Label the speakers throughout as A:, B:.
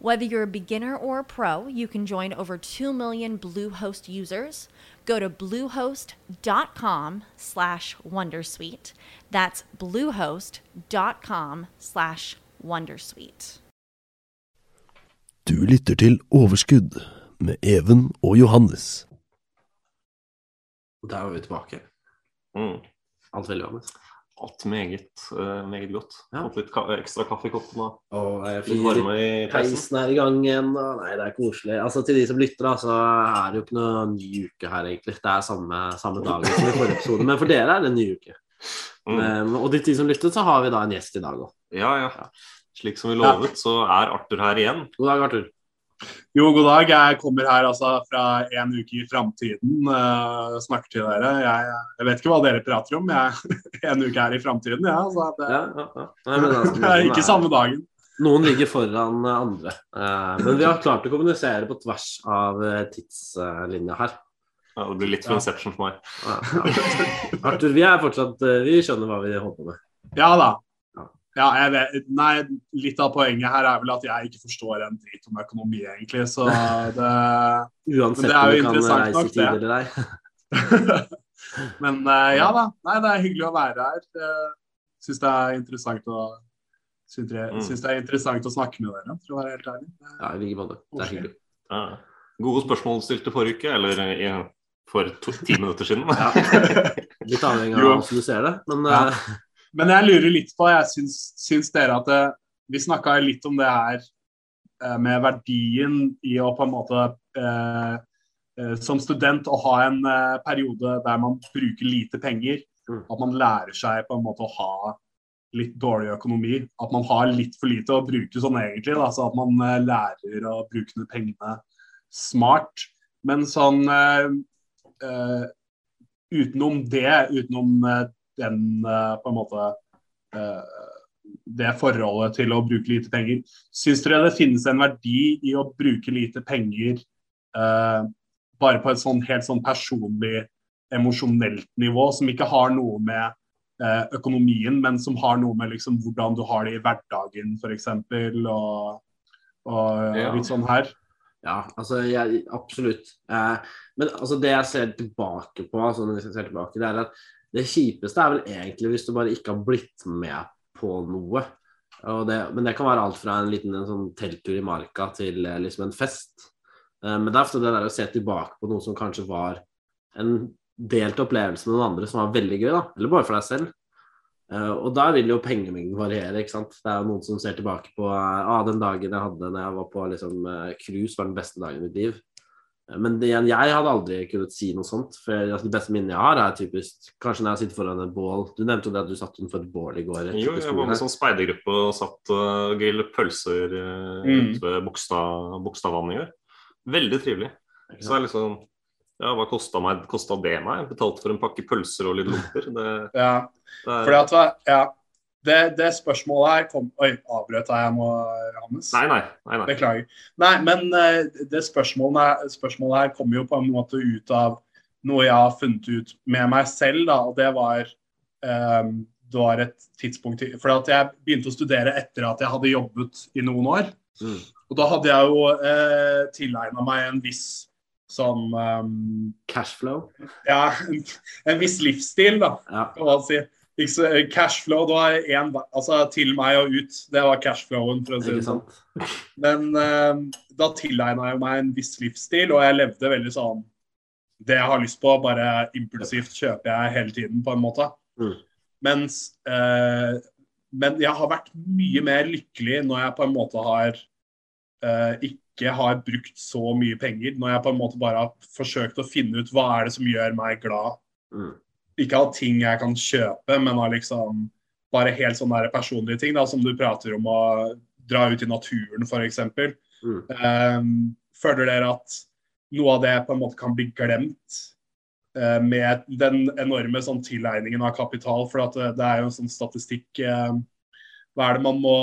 A: Whether you're a beginner or a pro, you can join over 2 million Bluehost users. Go to bluehost.com slash wondersuite. That's bluehost.com slash wondersuite.
B: Du lytter til Overskudd med Even og Johannes.
C: Der var vi tilbake.
D: Mm.
C: Alt veldig Johannes.
D: Alt meget, uh, meget godt.
C: Ja.
D: Fått litt ka ekstra kaffe i koppen og
C: Og
D: litt varme i peisen.
C: Peisen er i gang igjen. Og nei, det er koselig. Altså, til de som lytter, da, så er det jo ikke noe ny uke her, egentlig. Det er samme, samme dag som i forrige episode. Men for dere er det en ny uke.
D: Mm.
C: Um, og til de som lytter, så har vi da en gjest i dag òg.
D: Ja, ja. Slik som vi lovet, så er Arthur her igjen.
C: God dag, Arthur.
E: Jo, god dag. Jeg kommer her altså fra en uke i framtiden. Uh, snakker til dere. Jeg, jeg vet ikke hva dere prater om. Jeg er en uke her i framtiden, ja, så det,
C: Ja, ja, ja. Nei, altså,
E: det er ikke samme dagen.
C: Noen ligger foran eh, andre. Uh, men vi har klart å kommunisere på tvers av eh, tidslinja her.
D: Ja, det blir litt for
E: Ja.
D: Inception for meg.
C: Ja, ja. Arthur, vi er fortsatt eh, Vi skjønner hva vi holder på med.
E: Ja da.
C: Ja.
E: Jeg vet, nei, litt av poenget her er vel at jeg ikke forstår en drit om økonomi, egentlig. Så det
C: Uansett
E: det
C: om du kan reise
E: nok,
C: i tid eller ei.
E: Men eh, ja da. Nei, det er hyggelig å være her. Uh, Syns det er interessant å Syns det,
D: Mm.
E: syns det er interessant å snakke med dere, for å være helt ærlig.
C: Ja, i like måte. Det er hyggelig.
D: Ja. Gode spørsmål stilte forrige uke, eller ja, for to, ti minutter siden.
C: Ja. Litt avhengig av hvordan du ser det, men
E: Ja.
C: Eh,
E: Men jeg lurer litt på, jeg syns, syns dere at det, Vi snakka litt om det her eh, med verdien i å på en måte eh, eh, Som student å ha en eh, periode der man bruker lite penger.
C: Mm.
E: At man lærer seg på en måte å ha litt dårlig økonomi. At man har litt for lite å bruke sånn egentlig. Da, så at man eh, lærer å bruke pengene smart. Men sånn eh, eh, utenom det, utenom eh, den eh, på en måte eh, det forholdet til å bruke lite penger. Syns dere det finnes en verdi i å bruke lite penger eh, bare på et sånn helt sånn personlig, emosjonelt nivå, som ikke har noe med eh, økonomien, men som har noe med liksom hvordan du har det i hverdagen, f.eks., og, og
D: Ja.
E: litt sånn her?
C: Ja, altså jeg, absolutt. Eh, men altså det jeg ser tilbake på, altså når jeg ser tilbake, det er at det kjipeste er vel egentlig hvis du bare ikke har blitt med på noe. Det, men det kan være alt fra en liten en sånn telttur i marka til eh, liksom en fest. Eh, men det er ofte det der å se tilbake på noe som kanskje var en delt opplevelse med noen andre som var veldig gøy, da. Eller bare for deg selv. Eh, og da vil jo pengemengden variere, ikke sant. Det er jo noen som ser tilbake på ah, den dagen jeg hadde når jeg var på liksom, var den beste dagen i mitt liv. Men det, jeg hadde aldri kunnet si noe sånt. For altså, de beste minnet jeg har, er typisk kanskje når jeg sitter foran et bål. Du nevnte jo det at du satt utenfor et bål i går.
D: Jo, jeg var med
C: her.
D: sånn speidergruppe og satt og grillet pølser uh,
E: Mm.
D: ute ved Bogstad- Bogstadvannet i går. Veldig trivelig.
C: Ikke
D: Så
C: det
D: er liksom Ja, hva kosta meg- kostet det meg? Jeg betalte for en pakke pølser og litt lomper. Det,
E: Ja.
D: det er,
E: Fordi at, ja, det, det spørsmålet her kom Oi, avbrøt jeg nå, Johannes?
D: nei, nei. nei, nei.
E: Beklager. Nei, men eh, det spørsmålet, spørsmålet her kommer jo på en måte ut av noe jeg har funnet ut med meg selv, da, og det var um, det var et tidspunkt For jeg begynte å studere etter at jeg hadde jobbet i noen år.
C: Mm.
E: Og da hadde jeg jo eh, tilegna meg en viss sånn um,
C: Cashflow.
E: Ja, en, en viss livsstil, da
C: Ja.
E: kan man si. Så, cashflow, det var en, altså til meg og ut. Det var cashflowen, for å si det sånn. Men uh, da tilegna jeg meg en viss livsstil, og jeg levde veldig sånn Det jeg har lyst på, bare impulsivt kjøper jeg hele tiden, på en måte.
C: Mm.
E: Mens uh, men jeg har vært mye mer lykkelig når jeg på en måte har uh, ikke har brukt så mye penger. Når jeg på en måte bare har forsøkt å finne ut hva er det som gjør meg glad.
C: Mm.
E: Ikke av ting jeg kan kjøpe, men av liksom bare helt sånne personlige ting, da, som du prater om å dra ut i naturen, f.eks.
C: Mm.
E: Um, føler dere at noe av det på en måte kan bli glemt uh, med den enorme sånn tilegningen av kapital? For det, det er jo en sånn statistikk uh, Hva er det man må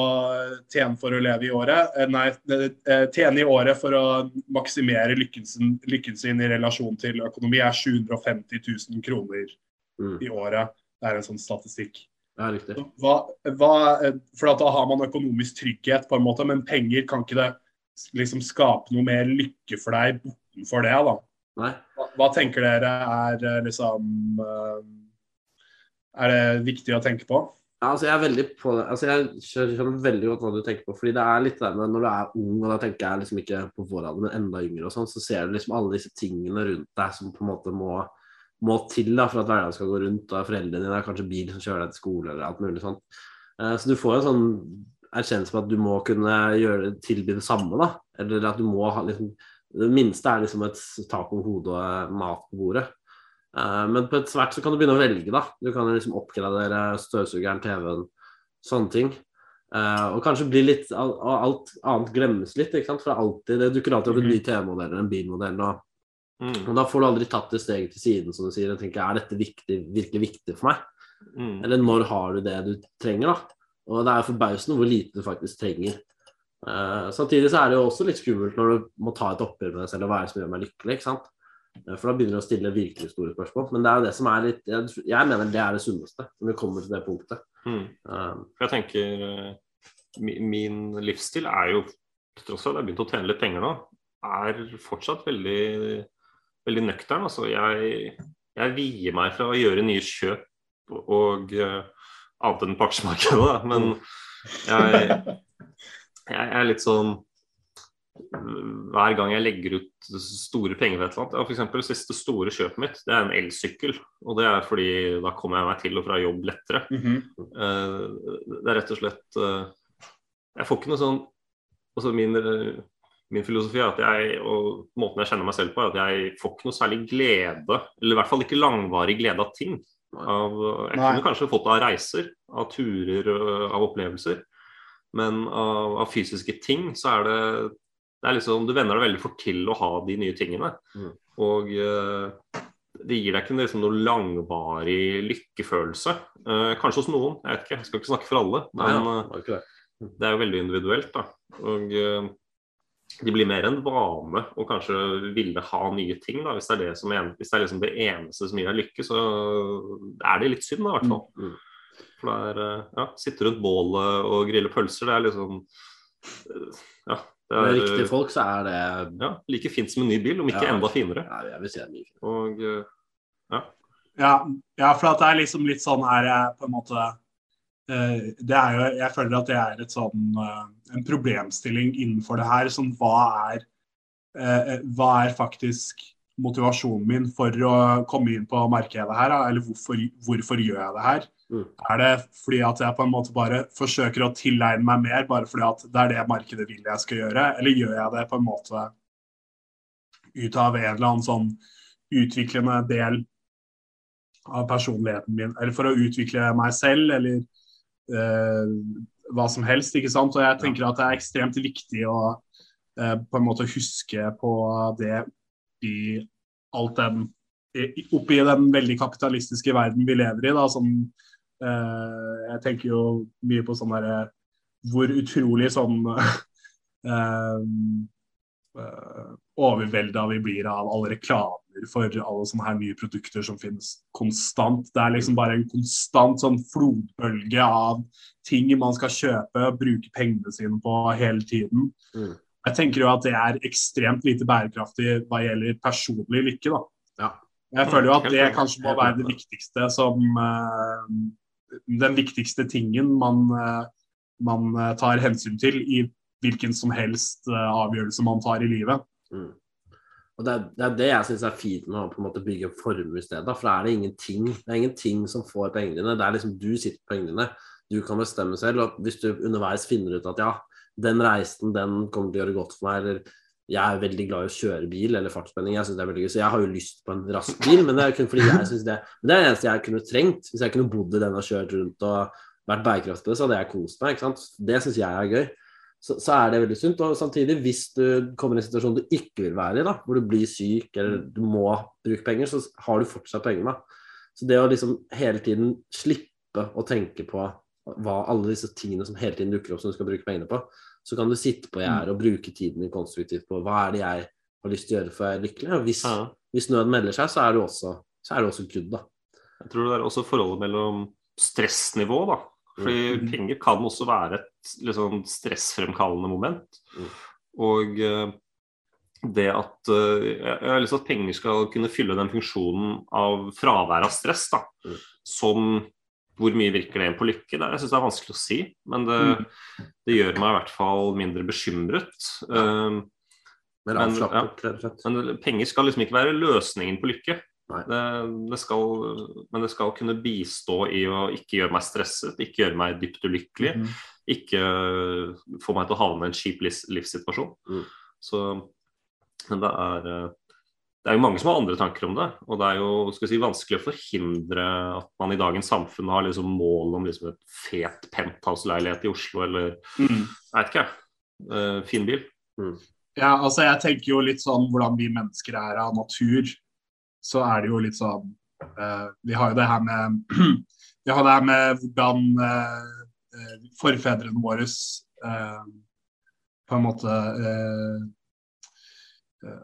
E: tjene for å leve i året? Uh, nei, eh, tjene i året for å maksimere lykken sin, lykken sin i relasjon til økonomi er 750 000 kroner
C: Mm.
E: i året. Det er en sånn statistikk.
C: Ja, riktig.
E: Hva, hva, for at da har man økonomisk trygghet, på en måte, men penger kan ikke det liksom skape noe mer lykke for deg bortenfor det? da?
C: Nei.
E: Hva, hva tenker dere er eh, liksom eh, Er det viktig å tenke på?
C: Ja, altså jeg er veldig på det. Altså jeg skjønner veldig godt hva du tenker på. fordi det er litt der med når du er ung, og da tenker jeg liksom ikke på vår alder, men enda yngre, og sånn, så ser du liksom alle disse tingene rundt deg som på en måte må, må til da, for at hverdagen skal gå rundt. og Foreldrene dine har kanskje bil som kjører deg til skole, eller alt mulig sånt. Eh, Så du får en sånn erkjennelse på at du må kunne gjøre, tilby det samme. da, Eller at du må ha liksom Det minste er liksom et tak over hodet og eh, mat på bordet. Eh, Men på et svært så kan du begynne å velge, da. Du kan liksom oppgradere støvsugeren, TV-en, sånne ting. Og kanskje bli litt Alt annet glemmes litt, ikke sant. For det, alltid, det dukker alltid opp en ny TV-modell eller en bilmodell. Og,
D: Mm.
C: og da får du aldri tatt det steget til siden, som du sier. Og tenker, er dette viktig, virkelig viktig for meg?
D: Mm.
C: Eller når har du det du trenger, da? Og det er forbausende hvor lite du faktisk trenger. Uh, samtidig så er det jo også litt skummelt når du må ta et oppgjør med deg selv og hva er det som gjør meg lykkelig, ikke sant. Eh, For da begynner du å stille virkelig store spørsmål. Men det er jo det som er litt Jeg, jeg mener det er det sunneste når vi kommer til det punktet.
D: Mm. Um, jeg tenker Min livsstil er jo, til tross for at jeg har begynt å tjene litt penger nå, er fortsatt veldig, veldig nøktern. Altså, jeg, jeg vier meg fra å gjøre nye kjøp og uh, annet enn på aksjemarkedet, da. Men jeg, jeg er litt sånn hver gang jeg legger ut store penger ved et eller annet. Ja, det siste store kjøpet mitt det er en elsykkel. Og det er fordi da kommer jeg meg til og fra jobb lettere. Eh, det er rett og slett eh, Jeg får ikke noe sånn altså min, min filosofi er at jeg, og måten jeg kjenner meg selv på, er at jeg får ikke noe særlig glede, eller i hvert fall ikke langvarig glede av ting. Av, jeg
E: Nei.
D: kunne kanskje fått det av reiser, av turer, øh, av opplevelser. Men av, av fysiske ting så er det det er liksom, Du venner deg veldig fort til å ha de nye tingene.
C: Mm.
D: Og eh, det gir deg ikke liksom noe langvarig lykkefølelse. Eh, kanskje hos noen, jeg vet ikke. Jeg skal ikke snakke for alle.
C: nei, ja,
D: eh,
C: det
D: er jo veldig individuelt. da. Og eh, de blir mer en vane å kanskje ville ha nye ting. da, Hvis det er, det som en, hvis det er liksom det eneste som gir deg lykke, så er det litt synd, da, i hvert fall.
C: Mm.
D: For det er eh, ja, sitte rundt bålet og grille pølser, det er liksom eh, Ja. Det
C: Med
D: er
C: riktige folk så er det
D: ja, like fint som en ny bil, om ikke
C: Ja.
D: enda finere.
C: ja, Jeg vil si det er mye.
D: Og ja.
E: Ja, ja, for at det er liksom litt sånn her jeg på en måte eh, det er jo, Jeg føler at det er et sånn, eh, en problemstilling innenfor det her. Sånn, hva, er, eh, hva er faktisk motivasjonen min for å komme inn på markedet her? Eller hvorfor, hvorfor gjør jeg det her?
C: Mm.
E: Er det fordi at jeg på en måte bare forsøker å tilegne meg mer, bare fordi at det er det markedet vil jeg skal gjøre? Eller gjør jeg det på en måte ut av en eller annen sånn utviklende del av personligheten min, eller for å utvikle meg selv, eller eh, hva som helst, ikke sant. Og jeg tenker at det er ekstremt viktig å eh, på en måte huske på det i alt den Oppi den veldig kapitalistiske verden vi lever i, da, som eh, Jeg tenker jo mye på sånn derre Hvor utrolig sånn eh, eh, overvelda vi blir av alle reklamer for alle sånne her nye produkter som finnes konstant. Det er liksom bare en konstant sånn flodbølge av ting man skal kjøpe og bruke pengene sine på hele tiden.
C: Mm.
E: Jeg tenker jo at det er ekstremt lite bærekraftig hva gjelder personlig lykke. da.
C: Ja.
E: Jeg føler jo at det kanskje må være det viktigste som eh, Den viktigste tingen man, eh, man eh, tar hensyn til i hvilken som helst avgjørelse man tar i livet.
C: Mm. Og det er, det er det jeg syns er fint med å på en måte bygge en formue i stedet. For da er det ingenting det er ingenting som får pengene dine. Det er liksom Du sitter på pengene dine. du kan bestemme selv. Og hvis du underveis finner ut at ja, den reisen den kommer til å gjøre godt for meg, eller jeg er veldig glad i å kjøre bil eller fartsspenning. Jeg synes det er veldig gøy, så jeg har jo lyst på en rask bil, men det er kun fordi jeg synes det Men det er det eneste jeg kunne trengt. Hvis jeg kunne bodd i den og kjørt rundt og vært bærekraftig så hadde jeg kost meg. ikke sant? Det syns jeg er gøy. Så, så, er det veldig sunt. Og samtidig, hvis du kommer i en situasjon du ikke vil være i, da, hvor du blir syk eller du må bruke penger, så har du fortsatt pengene. Så det å liksom hele tiden slippe å tenke på hva alle disse tingene som hele tiden dukker opp som du skal bruke pengene på, så kan du sitte på gjerdet og bruke tiden din konstruktivt på hva er det jeg har lyst til å gjøre for å være lykkelig. Og hvis, ja. hvis nøden melder seg, så er det også, så er det også good, da.
D: Jeg tror det er også forholdet mellom stressnivå, da. Fordi mm. penger kan også være et liksom, stressfremkallende moment. Mm. Og uh, det at uh, Jeg har lyst til at penger skal kunne fylle den funksjonen av fravær av stress, da. Mm. Som hvor mye virker det på lykke? Det, jeg syns det er vanskelig å si, men det, mm. det, gjør meg i hvert fall mindre bekymret. Uh, men, ja, men, penger skal liksom ikke være løsningen på lykke. Det, det skal, men det skal kunne bistå i å ikke gjøre meg stresset, ikke gjøre meg dypt ulykkelig. Mm. Ikke få meg til å havne i en kjip livssituasjon. Mm. Så det er eh, det er jo mange som har andre tanker om det. Og det er jo si, vanskelig å forhindre at man i dagens samfunn har liksom mål om liksom et fet penthouse-leilighet i Oslo eller mm. jeg vet ikke, uh, fin bil.
E: Mm. Ja, altså jeg tenker jo litt sånn hvordan vi mennesker er av natur. Så er det jo litt sånn uh, Vi har jo det her med Vi har det her med hvordan uh, forfedrene våre på en måte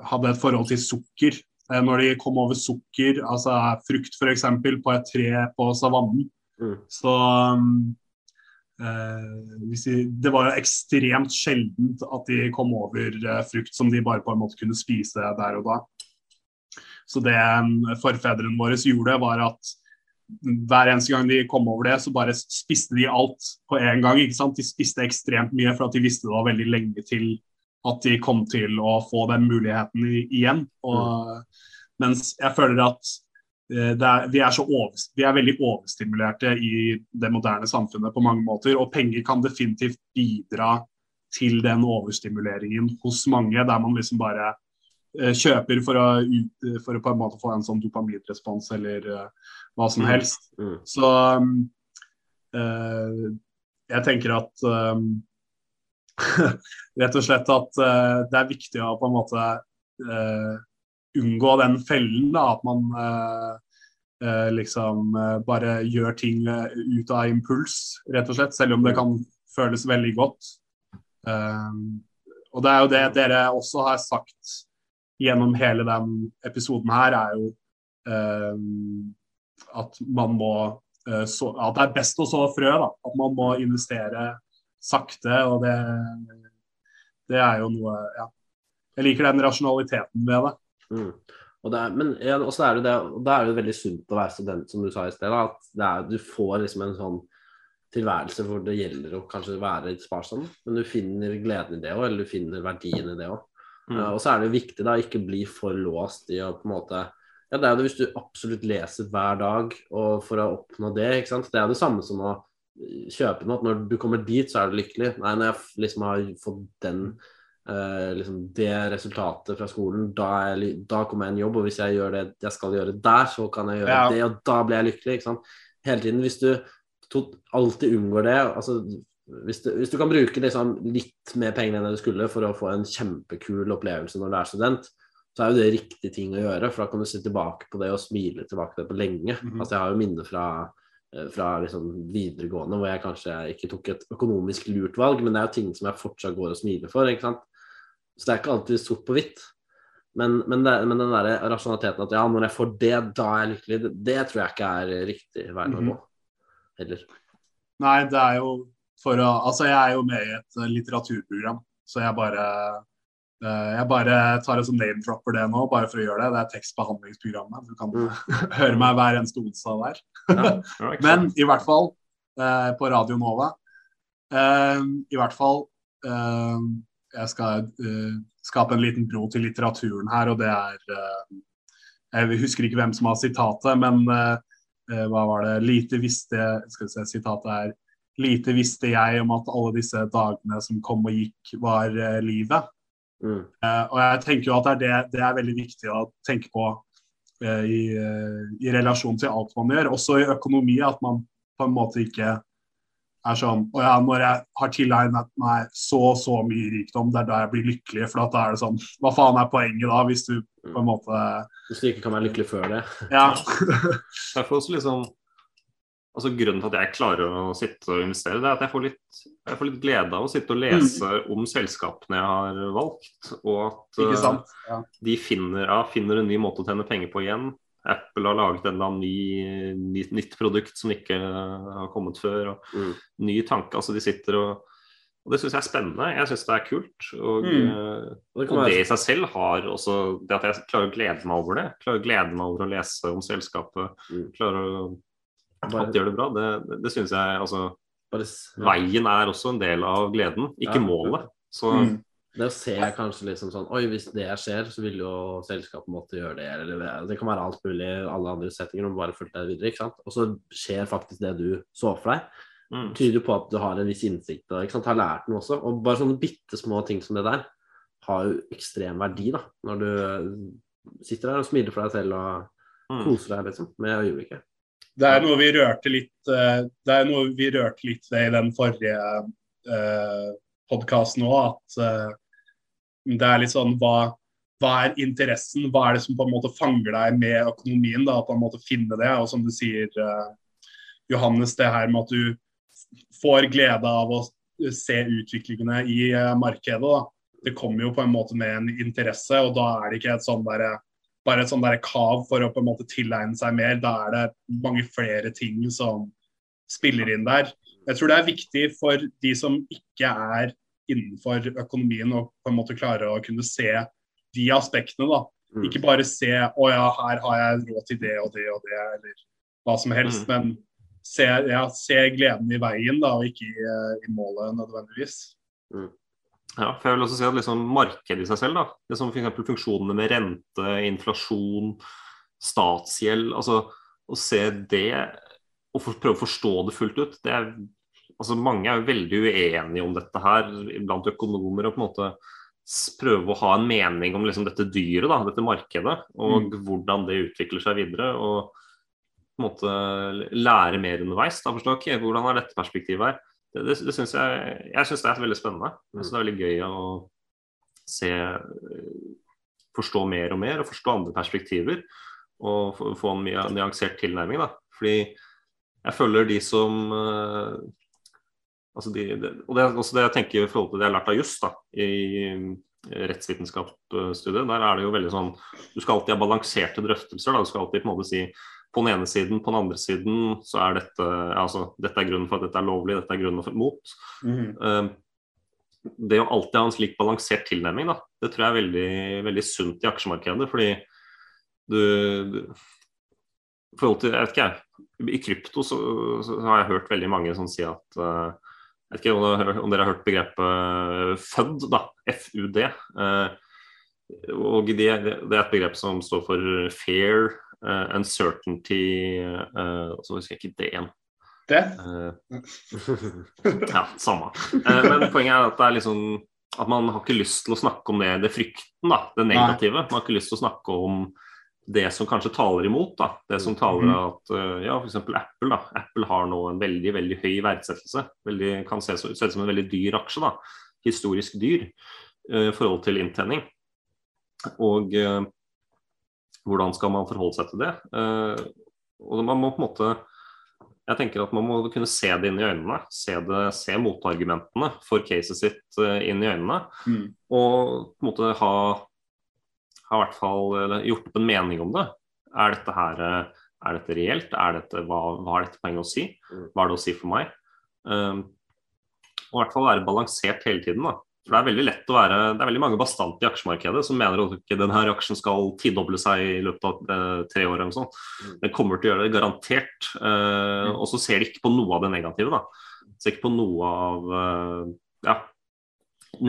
E: hadde et forhold til sukker. Når de kom over sukker, altså frukt f.eks., på et tre på savannen, mm. så de, Det var jo ekstremt sjeldent at de kom over frukt som de bare på en måte kunne spise der og da. Så det um, forfedrene våre gjorde, var at hver eneste gang de kom over det, så bare spiste de alt på en gang. ikke sant? De spiste ekstremt mye for at de visste det var veldig lenge til at de kom til å få den muligheten igjen. Og. Mens jeg føler at eh, er, vi, er over, vi, er veldig overstimulerte i det moderne samfunnet på mange måter. Og penger kan definitivt bidra til den overstimuleringen hos mange, der man liksom bare kjøper for å, for å, på en måte få en sånn dopaminrespons eller uh, hva som mm. helst. Mm. Så um, uh, jeg tenker at um, rett og slett at uh, det er viktig å på en måte unngå den fellen. Da, at man liksom bare gjør ting ut av impuls, rett og slett. Selv om det kan føles veldig godt. og det er jo det dere også har sagt gjennom hele den episoden her, er jo at man må så, At det er best å så frø. Da. At man må investere sakte, og det, det er jo noe Ja. Jeg liker den rasjonaliteten ved det.
C: Mm. Og det er, men ja, også er det, det, er jo veldig sunt å være student, som du sa i sted. At er, du får liksom en sånn tilværelse hvor det gjelder å kanskje være litt sparsom, men du finner gleden i det òg, eller du finner verdien i det òg. Mm. Uh, og så er det viktig da ikke bli for låst i å på en måte Ja, det er det hvis du absolutt leser hver dag og for å oppnå det, ikke sant. Det er det samme som å kjøpe noe. Når du kommer dit, så er du lykkelig. Nei, når jeg liksom har fått den uh, liksom det resultatet fra skolen, da, jeg, da, kommer jeg i en jobb. Og hvis jeg gjør det jeg skal gjøre der, så kan jeg gjøre ja. det, og da blir jeg lykkelig. Ikke sant? Hele tiden. Hvis du alltid unngår det altså hvis du, hvis du, kan bruke liksom litt mer penger enn du skulle for å få en kjempekul opplevelse når du er student, så er jo det riktig ting å gjøre. For da kan du se tilbake på det og smile tilbake på det på lenge. Mm -hmm. Altså Jeg har jo minner fra Eh, fra liksom videregående hvor jeg kanskje ikke tok et økonomisk lurt valg, men det er jo ting som jeg fortsatt går og smiler for. ikke sant? Så det er ikke alltid sort på hvitt. Men, men, det, men den der rasjonaliteten at ja, når jeg får det, da er jeg lykkelig, det, det tror jeg ikke er riktig vei å gå. Heller.
E: Nei, det er jo for å Altså, jeg er jo med i et litteraturprogram, så jeg bare Eh, jeg bare tar det som name-dropper det nå, bare for å gjøre det. Det er tekstbehandlingsprogrammet. Du kan mm. høre meg hver eneste onsdag der. Ja, Men i hvert fall eh, på Radio Nova. Eh, I hvert fall eh, Jeg skal eh, skape en liten bro til litteraturen her, og det er eh, Jeg husker ikke hvem som har sitatet, men hva var det? Lite visste Skal vi se, sitatet er lite visste jeg om at alle disse dagene som kom og gikk, var uh, livet.
C: Mm.
E: Uh, og jeg tenker jo at det er, det, det er veldig viktig å tenke på uh, i, i relasjon til alt man gjør. Også i økonomi, at man på en måte ikke er sånn Og ja, når jeg har tilegnet meg så og så mye rikdom, det er da jeg blir lykkelig. For at da er det sånn Hva faen er poenget da, hvis du på en måte
C: Hvis du ikke kan være lykkelig før det.
E: Ja.
D: Derfor også liksom Altså Grunnen til at jeg klarer å sitte og investere, det er at jeg får litt, jeg får litt glede av å sitte og lese om selskapene jeg har valgt, og at eh?
E: Ja.
D: de finner, ja, finner en ny måte å tjene penger på igjen. Apple har laget en eller annen ny, ny, nytt produkt som ikke eh, har kommet før. og
C: Mm.
D: Ny tanke. altså De sitter og og Det syns jeg er spennende. Jeg syns det er kult. Og,
E: Mm.
D: eh,
C: Og det
D: og det i seg selv har også Det at jeg klarer å glede meg over det. Klarer å glede meg over å lese om selskapet.
C: Mm.
D: Klarer å at de gjør det bra. Det, det, synes jeg altså
C: bare ja.
D: Veien er også en del av gleden, ikke
C: Ja.
D: målet. Så
E: Mm.
C: Det å se kanskje liksom sånn Oi, hvis det skjer, så vil jo selskapet måtte gjøre det. Eller det, det kan være alt mulig, alle andre settinger, og bare fulgt deg videre. ikke sant? Og så skjer faktisk det du så for deg.
D: mm.
C: tyder jo på at du har en viss innsikt og har lært noe også. Og bare sånne bitte små ting som det der har jo ekstrem verdi da, når du sitter der og smiler for deg selv og
D: Mm.
C: koser deg liksom, med øyeblikket.
E: Det er noe vi rørte litt eh, Det er noe vi rørte litt ved i den forrige eh, podkasten òg, at eh, det er litt sånn hva, hva er interessen? Hva er det som på en måte fanger deg med økonomien? da, At man måtte finne det. Og som du sier, eh, Johannes, det her med at du får glede av å se utviklingene i eh, markedet. da. Det kommer jo på en måte med en interesse, og da er det ikke et sånn derre bare et sånn der kav for å på en måte tilegne seg mer. Da er det mange flere ting som spiller inn der. Jeg tror det er viktig for de som ikke er innenfor økonomien, å på en måte klare å kunne se de aspektene. da.
C: Mm.
E: Ikke bare se å ja, her har jeg råd til det og det og det, eller hva som helst. Men se, ja, se gleden i veien, da, og ikke i, eh, i målet nødvendigvis.
D: Ja, for jeg vil også si at liksom Markedet i seg selv, da, det som f.eks. funksjonene med rente, inflasjon, statsgjeld altså Å se det og for, prøve å forstå det fullt ut det er, altså Mange er jo veldig uenige om dette her blant økonomer. og på en måte prøve å ha en mening om liksom dette dyret, da, dette markedet, og hvordan det utvikler seg videre. og på en måte lære mer underveis. da forstå, ok, Hvordan er dette perspektivet her? Det, det, det synes jeg, jeg syns det er veldig spennende. Jeg synes det er veldig gøy å se Forstå mer og mer, og forstå andre perspektiver. Og få, få en mye nyansert tilnærming. da, fordi jeg føler de som eh, altså de, de, Og det er også det jeg tenker i forhold til det jeg har lært av juss i eh, rettsvitenskapsstudiet. Der er det jo veldig sånn Du skal alltid ha balanserte drøftelser. da, Du skal alltid på en måte si på den ene siden, på den andre siden så er dette altså, dette er grunnen for at dette er lovlig, dette er grunnen for mot. Eh, det å alltid ha en slik balansert tilnærming, da, det tror jeg er veldig, veldig sunt i aksjemarkedet. Fordi du, du forhold til, jeg vet ikke jeg, I krypto så, så har jeg hørt veldig mange som sier at eh, Jeg vet ikke om dere, om dere har hørt begrepet FUD, da, FUD. eh, og det, det er et begrep som står for fair, eh, uncertainty uh, Så husker jeg ikke det igjen.
E: Det.
D: Eh, ja, samme. Men poenget er at det er liksom at man har ikke lyst til å snakke om det, det frykten, da, det negative. Man har ikke lyst til å snakke om det som kanskje taler imot. da, Det som taler
E: Mhm.
D: at ja, f.eks. Apple da, Apple har nå en veldig veldig høy verdsettelse. Veldig, kan se ut som en veldig dyr aksje. da, Historisk dyr i i forhold til inntjening. Og eh, hvordan skal man forholde seg til det? Eh, og man må på en måte jeg tenker at Man må kunne se det inn i øynene, se, det, se motargumentene for caset sitt eh, inn i øynene.
E: Mm.
D: Og på en måte ha, ha hvert fall gjort opp en mening om det. Er dette her eh, er dette reelt? Er dette, hva, hva er dette poenget å si? Hva er det å si for meg? Um, og i hvert fall være balansert hele tiden. da. For Det er veldig lett å være, det er veldig mange bastante i aksjemarkedet som mener at ikke denne aksjen skal tidoble seg i løpet av eh, tre år. eller noe sånt. Den kommer til å gjøre det, garantert. Eh, og så ser de ikke på noe av det negative. da. Ser ikke på noe av eh, ja,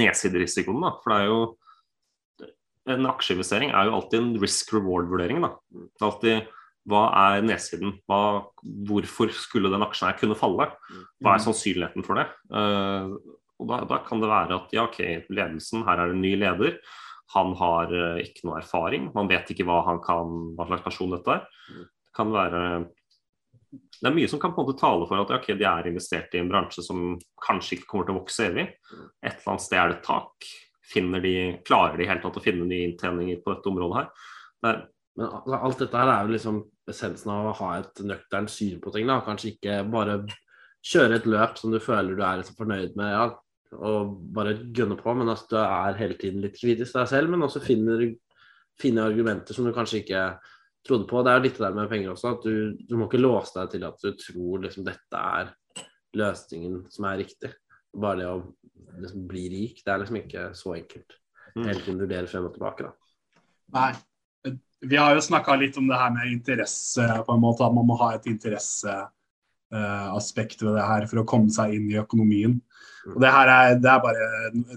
D: nedsiderisikoen. da. For det er jo en aksjeinvestering er jo alltid en risk reward-vurdering. da. Det er alltid hva er nedsiden? Hva, hvorfor skulle den aksjen her kunne falle? Hva er sannsynligheten for det? Uh, og da, da, kan det være at ja, ok, ledelsen, her er det en ny leder. Han har uh, ikke noe erfaring. Man vet ikke hva, han kan, hva slags person dette er. Det kan være det er mye som kan på en måte tale for at okay, de er investert i en bransje som kanskje ikke kommer til å vokse evig. Et eller annet sted er det et tak. De, klarer de helt tatt å finne nye inntjeninger på dette området her?
C: Det er, men alt dette her er jo liksom essensen av å ha et nøkternt syn på ting. da, Kanskje ikke bare kjøre et løp som du føler du er liksom fornøyd med, ja, og bare gønne på, men altså, du er hele tiden litt kritisk til deg selv, men også finner, finner argumenter som du kanskje ikke trodde på. Det er jo litt der med penger også, at du, du må ikke låse deg til at du tror liksom dette er løsningen som er riktig. Bare det å liksom bli rik, det er liksom ikke så enkelt. Mm. Hele tiden vurdere frem og tilbake, da.
E: Nei, vi har jo snakka litt om det her med interesse, på en måte, at man må ha et interesseaspekt ved det her for å komme seg inn i økonomien. Og Det her er, det er bare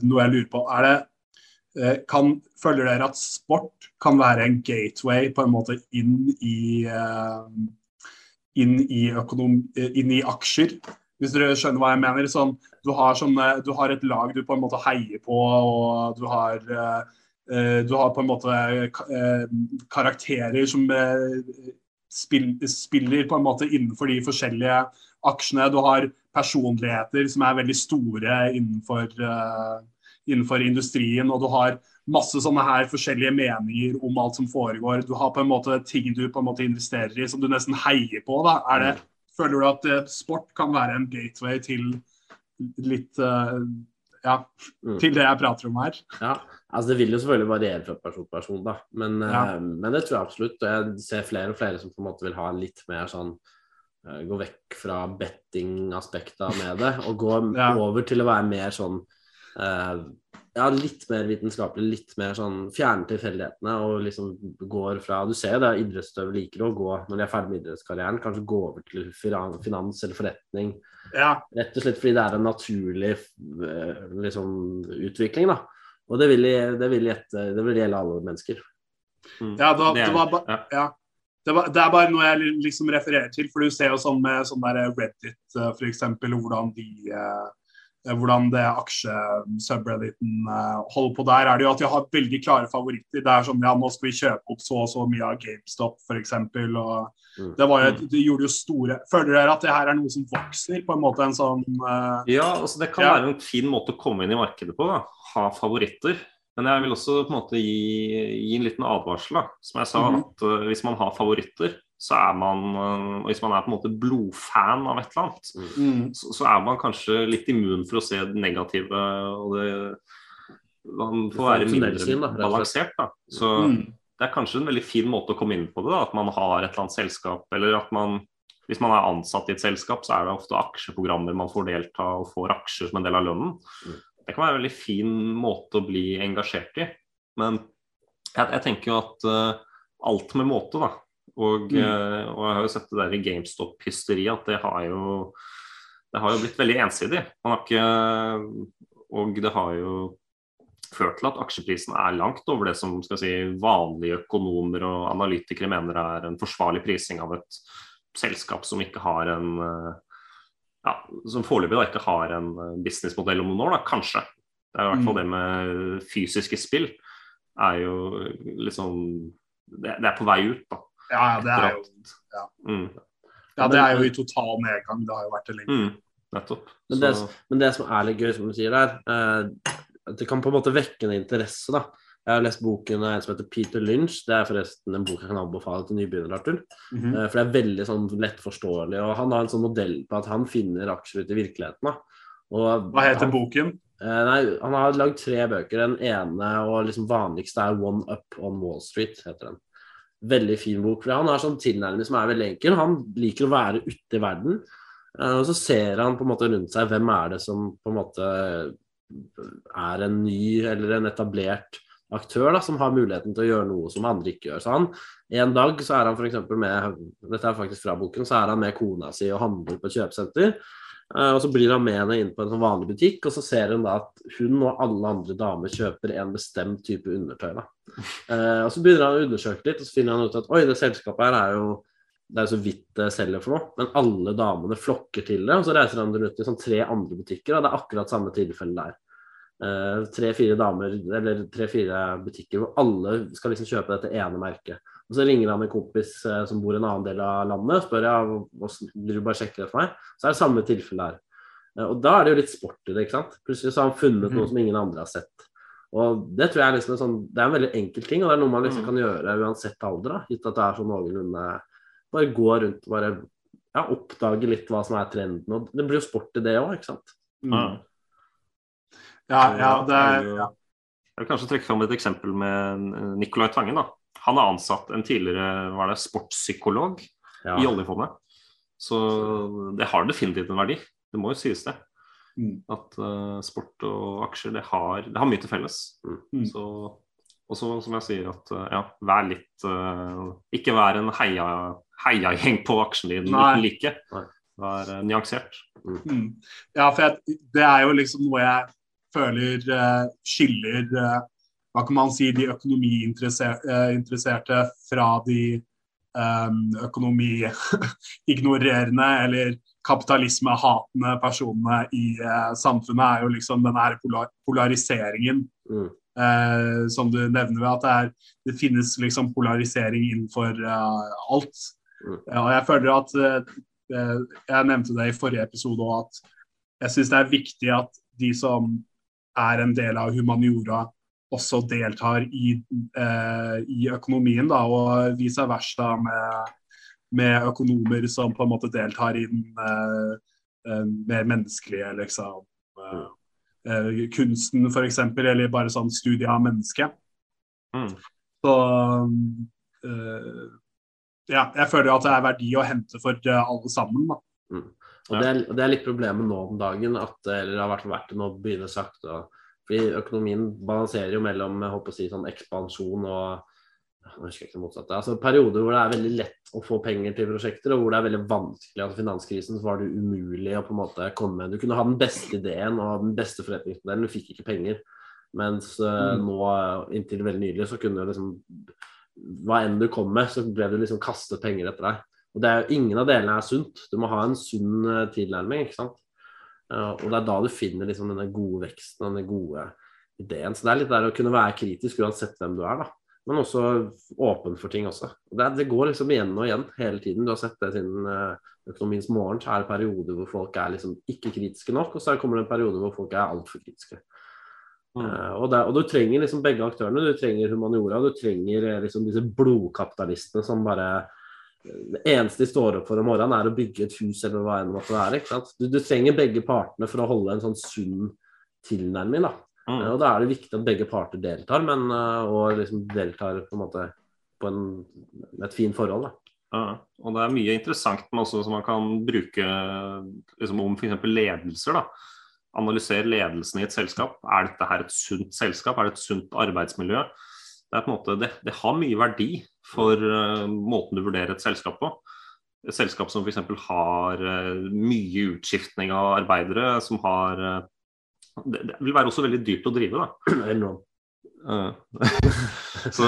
E: noe jeg lurer på. Er det, eh, kan, føler dere at sport kan være en gateway på en måte inn i, eh, inn i, økonom, inn i aksjer? Hvis dere skjønner hva jeg mener. Sånn, du, har sånne, du, har et lag du på en måte heier på, og du har eh, Eh, du har på en måte eh, karakterer som eh, spiller på en måte innenfor de forskjellige aksjene. Du har personligheter som er veldig store innenfor, innenfor industrien. Og du har masse sånne her forskjellige meninger om alt som foregår. Du har på en måte ting du på en måte investerer i som du nesten heier på. Da. Er det, føler du at sport kan være en gateway til litt ja, mm. til det jeg prater om her.
C: Ja, altså Det vil jo selvfølgelig variere fra person til person, da. Men, ja. uh, men, det tror jeg absolutt. Og jeg ser flere og flere som på en måte vil ha litt mer sånn uh, Gå vekk fra betting-aspektet med det, og gå ja. over til å være mer sånn uh, ja, litt mer vitenskapelig, litt mer sånn fjerne tilfeldighetene og liksom går fra Du ser jo det idrettsutøvere liker å gå når de er ferdig med idrettskarrieren, kanskje gå over til finans eller forretning. Ja. Rett og slett fordi det er en naturlig eh, liksom, utvikling, da. Og det vil, det vil, gjette, det vil gjelde alle mennesker.
E: Mm. Ja, da, det, var, ja. Det, var, det, er bare noe jeg liksom refererer til, for du ser jo sånn med sånn der Reddit eh, f.eks. hvordan de Eh, hvordan det aksjesubredditen eh, holder på der, er det jo at de har veldig klare favoritter. Det er sånn ja, nå skal vi kjøpe opp så og så mye av GameStop f.eks. Mm. Det, var jo, det gjorde jo store Føler dere at det her er noe som vokser? på en måte en sånn uh...
D: Ja, altså det kan ja. være en fin måte å komme inn i markedet på. da, Ha favoritter. Men jeg vil også på en måte gi, gi en liten advarsel. da, Som jeg sa, mm -hmm. at uh, hvis man har favoritter, så er man og Hvis man er på en måte blodfan av et eller annet, mm. så, så, er man kanskje litt immun for å se det negative. og det Man får være mindre balansert. da. Så mm. det er kanskje en veldig fin måte å komme inn på det. da, At man har et eller annet selskap, eller at man hvis man er ansatt i et selskap, så er det ofte aksjeprogrammer man får delta og får aksjer som en del av lønnen. Mm. Det kan være en veldig fin måte å bli engasjert i. Men jeg, jeg tenker jo at uh, alt med måte, da. Og, mm. uh, og, jeg har jo sett det der i GameStop-hysteriet at det har jo det har jo blitt veldig ensidig. Man har ikke, og det har jo ført til at aksjeprisen er langt over det som skal si, vanlige økonomer og analytikere mener er en forsvarlig prising av et selskap som ikke har en ja, som foreløpig ikke har en businessmodell om noen år, da, kanskje. Det er i hvert fall mm. det med fysiske spill er jo liksom det, det er på vei ut, da.
E: Ja, det er jo ja. Mm. ja. det er jo i total nedgang. Det har jo vært det lenge. Mm.
D: Nettopp.
C: Men det, men det, som er litt gøy, som du sier der, eh, det kan på en måte vekke en interesse. da. Jeg har lest boken av en som heter Peter Lynch. Det er forresten en bok jeg kan anbefale til nybegynnere, Arthur. Mm -hmm. For det er veldig sånn lettforståelig. Og han har en sånn modell på at han finner aksjer ute i virkeligheten. da.
E: Og Hva heter han, boken?
C: Eh, nei, Han har lagd tre bøker. Den ene og liksom vanligste er One Up on Wall Street. heter den veldig fin bok. for Han har sånn tilnærming som er veldig enkel. Han liker å være ute i verden. Eh, og så ser han på en måte rundt seg hvem er det som på en måte er en ny eller en etablert aktør da, som har muligheten til å gjøre noe som andre ikke gjør. Så han, En dag så er han for med dette er faktisk fra boken, så er han med kona si og handler på et kjøpesenter. Eh, og Så blir han med henne inn på en sånn vanlig butikk, og så ser hun da at hun og alle andre damer kjøper en bestemt type undertøy. da. Uh, og Så begynner han å undersøke litt, og så finner han ut at oi, det selskapet her er jo det er jo så vidt det selger for noe, men alle damene flokker til det. Og så reiser han rundt i sånn tre andre butikker, og det er akkurat samme tilfelle der. Uh, tre-fire damer, eller tre-fire butikker hvor alle skal liksom kjøpe dette ene merket. Og så ringer han en kompis eh, som bor i en annen del av landet og spør ja, vil du bare sjekke det for meg. Så er det samme tilfelle her. Eh, og da er det jo litt sport i det, ikke sant. Plutselig så har han funnet noe som ingen andre har sett. Og det tror jeg er liksom en sånn, det er en veldig enkel ting, og det er noe man liksom
D: Mm.
C: kan gjøre uansett alder, da, gitt at det er sånn noenlunde Bare gå rundt og bare ja, oppdage litt hva som er trenden. Og det blir jo sport i det òg, ikke sant.
D: Ja.
E: Mm. Ja, ja, det er ja.
D: jeg vil kanskje trekke fram et eksempel med Nicolai Tangen. da. Han har ansatt en tidligere hva er det, sportspsykolog
C: Ja.
D: i oljefondet. Så det har definitivt en verdi. Det må jo sies det.
E: Mm.
D: At uh, sport og aksjer det har, det har mye til felles.
E: Mm.
D: Så, og så som jeg sier at uh, ja, vær litt uh, Ikke vær en heia, heiagjeng på aksjen din
E: Nei.
D: uten like. Vær nyansert.
E: Mm. Ja, for jeg, det er jo liksom noe jeg føler skiller Hva kan man si de økonomiinteresserte fra de eh, økonomiignorerende eller kapitalismehatende personene i eh, samfunnet, er jo liksom den her polar polariseringen
C: Mm.
E: eh, som du nevner at det, er, det finnes liksom polarisering innenfor uh, alt.
C: Mm.
E: Ja, og jeg føler at uh, eh, Jeg nevnte det i forrige episode òg, at jeg syns det er viktig at de som er en del av humaniora, også deltar i, eh, i økonomien, da, og vice versa med, med økonomer som på en måte deltar i den eh, eh, mer menneskelige, liksom. eh, eh, kunsten, f.eks., eller bare sånn studie av mennesket.
D: Mm.
E: Så eh, ja, jeg føler at det er verdi å hente for alle sammen. da.
C: Og det, er, det er litt problemet nå om dagen, at, eller det har vært, det nå begynner sakte. og- Fordi økonomien balanserer jo mellom si, sånn ekspansjon og jeg husker ikke det motsatte. Altså Perioder hvor det er veldig lett å få penger til prosjekter, og hvor det er veldig vanskelig. altså Finanskrisen så var det umulig å på en måte komme med Du kunne ha den beste ideen og den beste forretningsmodellen, du fikk ikke penger. Mens eh,
E: Mm.
C: nå, inntil veldig nylig, så kunne du liksom Hva enn du kom med, så ble du liksom kastet penger etter deg. Og det er jo Ingen av delene er sunt. Du må ha en sunn eh, tilnærming. ikke sant? Eh, og det er da du finner liksom denne gode veksten, denne gode ideen. Så det er litt der å kunne være kritisk uansett hvem du er, da. Men også åpen for ting også. Det, det går liksom igjen og igjen hele tiden. Du har sett det siden eh, økonomiens morgen, så er det perioder hvor folk er liksom ikke kritiske nok, og så kommer det en periode hvor folk er altfor kritiske.
D: Mm.
C: Eh, og, der, og du trenger liksom begge aktørene. Du trenger humaniora, du trenger liksom disse blodkapitalistene som bare Det eneste de står opp for om morgenen, er å bygge et hus eller hva enn det måtte være. Du, du trenger begge partene for å holde en sånn sunn tilnærming. da.
D: Mm.
C: Og da er det viktig at begge parter deltar, men eh, og liksom deltar på en måte på en, med et fint forhold. da.
D: Ja, og det er mye interessant også som man kan bruke liksom om f.eks. ledelser. da. Analysere ledelsen i et selskap. Er dette her et sunt selskap? Er det et sunt arbeidsmiljø? Det, måte, det, det har mye verdi for uh, måten du vurderer et selskap på. Et selskap som f.eks. har uh, mye utskiftning av arbeidere, som har uh, det, det vil være også veldig dyrt å drive. da. Så,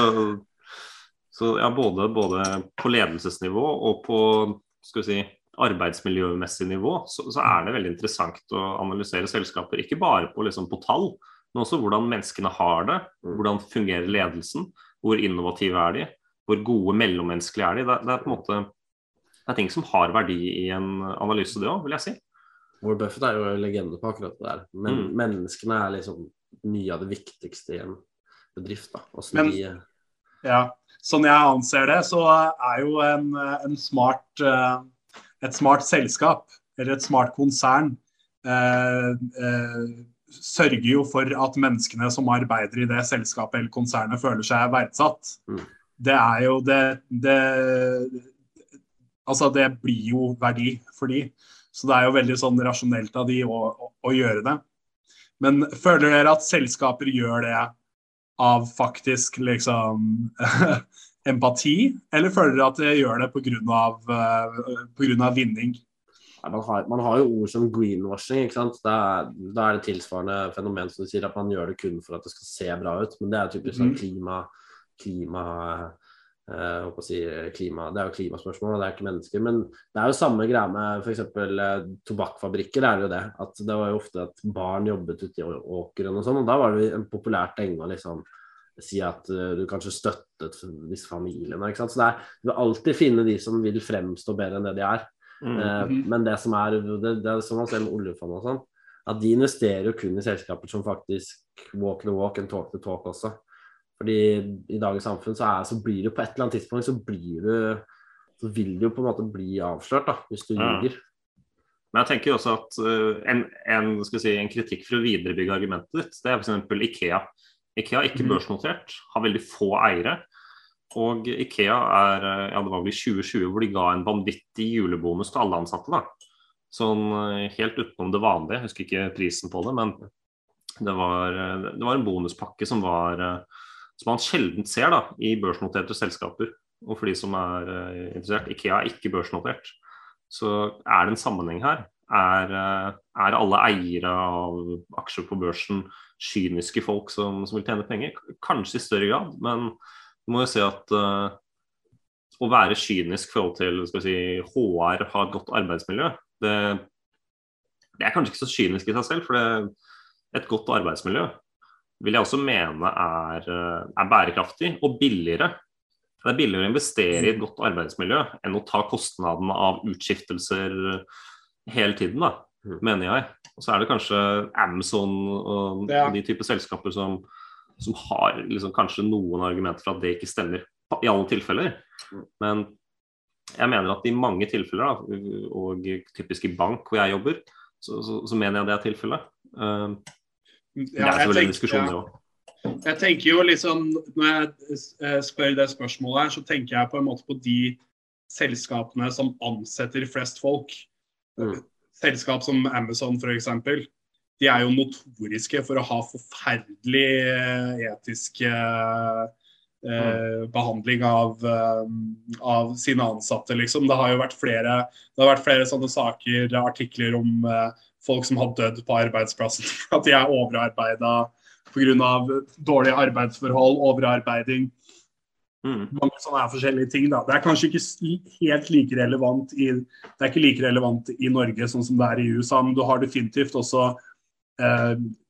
D: så ja, både, både på ledelsesnivå og på skal vi si, arbeidsmiljømessig nivå, så, så er det veldig interessant å analysere selskaper. Ikke bare på, liksom, på tall, men også hvordan menneskene har det. Hvordan fungerer ledelsen? Hvor innovative er de? Hvor gode mellommenneskelige er de? Det, det er på en måte det er ting som har verdi i en analyse, det òg, vil jeg si.
C: Warren Buffett er jo legende på akkurat det der. Men
D: Mm.
C: menneskene er liksom mye av det viktigste i en bedrift. da.
E: Men-
C: de,
E: Ja, Sånn jeg anser det, så er jo en, en smart, eh, et smart selskap, eller et smart konsern, eh, eh, sørger jo for at menneskene som arbeider i det selskapet eller konsernet, føler seg verdsatt.
C: Mm.
E: Det er jo det, det Altså, det blir jo verdi for de. Så det er jo veldig sånn rasjonelt av de å, å, å gjøre det. Men føler dere at selskaper gjør det av faktisk liksom empati, eller føler dere at de gjør det pga. Uh, av vinning?
C: Man, har, man har jo ord som greenwashing. ikke sant? Da da er det tilsvarende fenomen som du sier, at man gjør det kun for at det skal se bra ut. Men det er typisk sånn
E: Mhm.
C: klima, klima eh, å si, klima, Det er jo klimaspørsmål, og det er ikke mennesker. Men det er jo samme greia med f.eks. tobakksfabrikker. tobakkfabrikker. Det er jo det. At det var jo ofte at barn jobbet ute i åkeren og sånn. Og da var det en populær ting å liksom si at uh, du kanskje støttet disse familiene. Ikke sant? Så det er, du vil alltid finne de som vil fremstå bedre enn det de er.
D: Mm.
C: Eh, men det som er det, det er som man ser med oljefondet og sånn, at de investerer jo kun i selskaper som faktisk walk the walk and talk the talk også. Fordi i dagens samfunn så, er, så blir det på et eller annet tidspunkt så blir du så vil du jo på en måte bli avslørt da, hvis du
D: Ja. Men jeg tenker også at uh, en, en, skal si, en kritikk for å viderebygge argumentet ditt, det er f.eks. Ikea. Ikea er ikke
E: Mhm.
D: børsnotert, har veldig få eiere. Og Ikea er uh, ja det var vel i 2020 hvor de ga en vanvittig julebonus til alle ansatte. da. Sånn uh, helt utenom det vanlige, jeg husker ikke prisen på det, men det var, uh, det var en bonuspakke som var som man sjelden ser da, i børsnoterte selskaper. Og for de som er interessert, Ikea er ikke børsnotert. Så er det en sammenheng her. Er, eh, er alle eiere av aksjer på børsen kyniske folk som, som vil tjene penger? Kanskje i større grad, men du må jo si at uh, å være kynisk i forhold til si, HR, ha et godt arbeidsmiljø, det, det er kanskje ikke så kynisk i seg selv. For det, et godt arbeidsmiljø vil jeg også mene er, eh, er bærekraftig og billigere det er billigere å investere i et godt arbeidsmiljø enn å ta kostnaden av utskiftelser hele tiden, da,
C: Mm.
D: mener jeg. Og så er det kanskje Amazon og,
E: Ja.
D: de typer selskaper som, som har liksom kanskje noen argumenter for at det ikke stemmer i alle tilfeller.
C: Mm.
D: Men jeg mener at i mange tilfeller, da, og typisk i bank hvor jeg jobber, så, så, så mener jeg det er tilfellet. Uh, det er selvfølgelig en
E: tenker-
D: diskusjon, det òg.
E: Jeg tenker jo liksom, Når jeg eh, spør det spørsmålet her, så tenker jeg på en måte på de selskapene som ansetter flest folk.
C: Mm.
E: Selskap som Amazon f.eks. De er jo notoriske for å ha forferdelig eh, etisk eh, eh, behandling av, eh, av sine ansatte, liksom. Det har jo vært flere, det har vært flere sånne saker, artikler om eh, folk som har dødd på arbeidsplassen for at de er overarbeida pga. dårlige arbeidsforhold, overarbeiding.
D: Mm.
E: Mange sånne er forskjellige ting. Da. Det er kanskje ikke helt like relevant i, det er ikke like relevant i Norge sånn som det er i USA, men du har definitivt også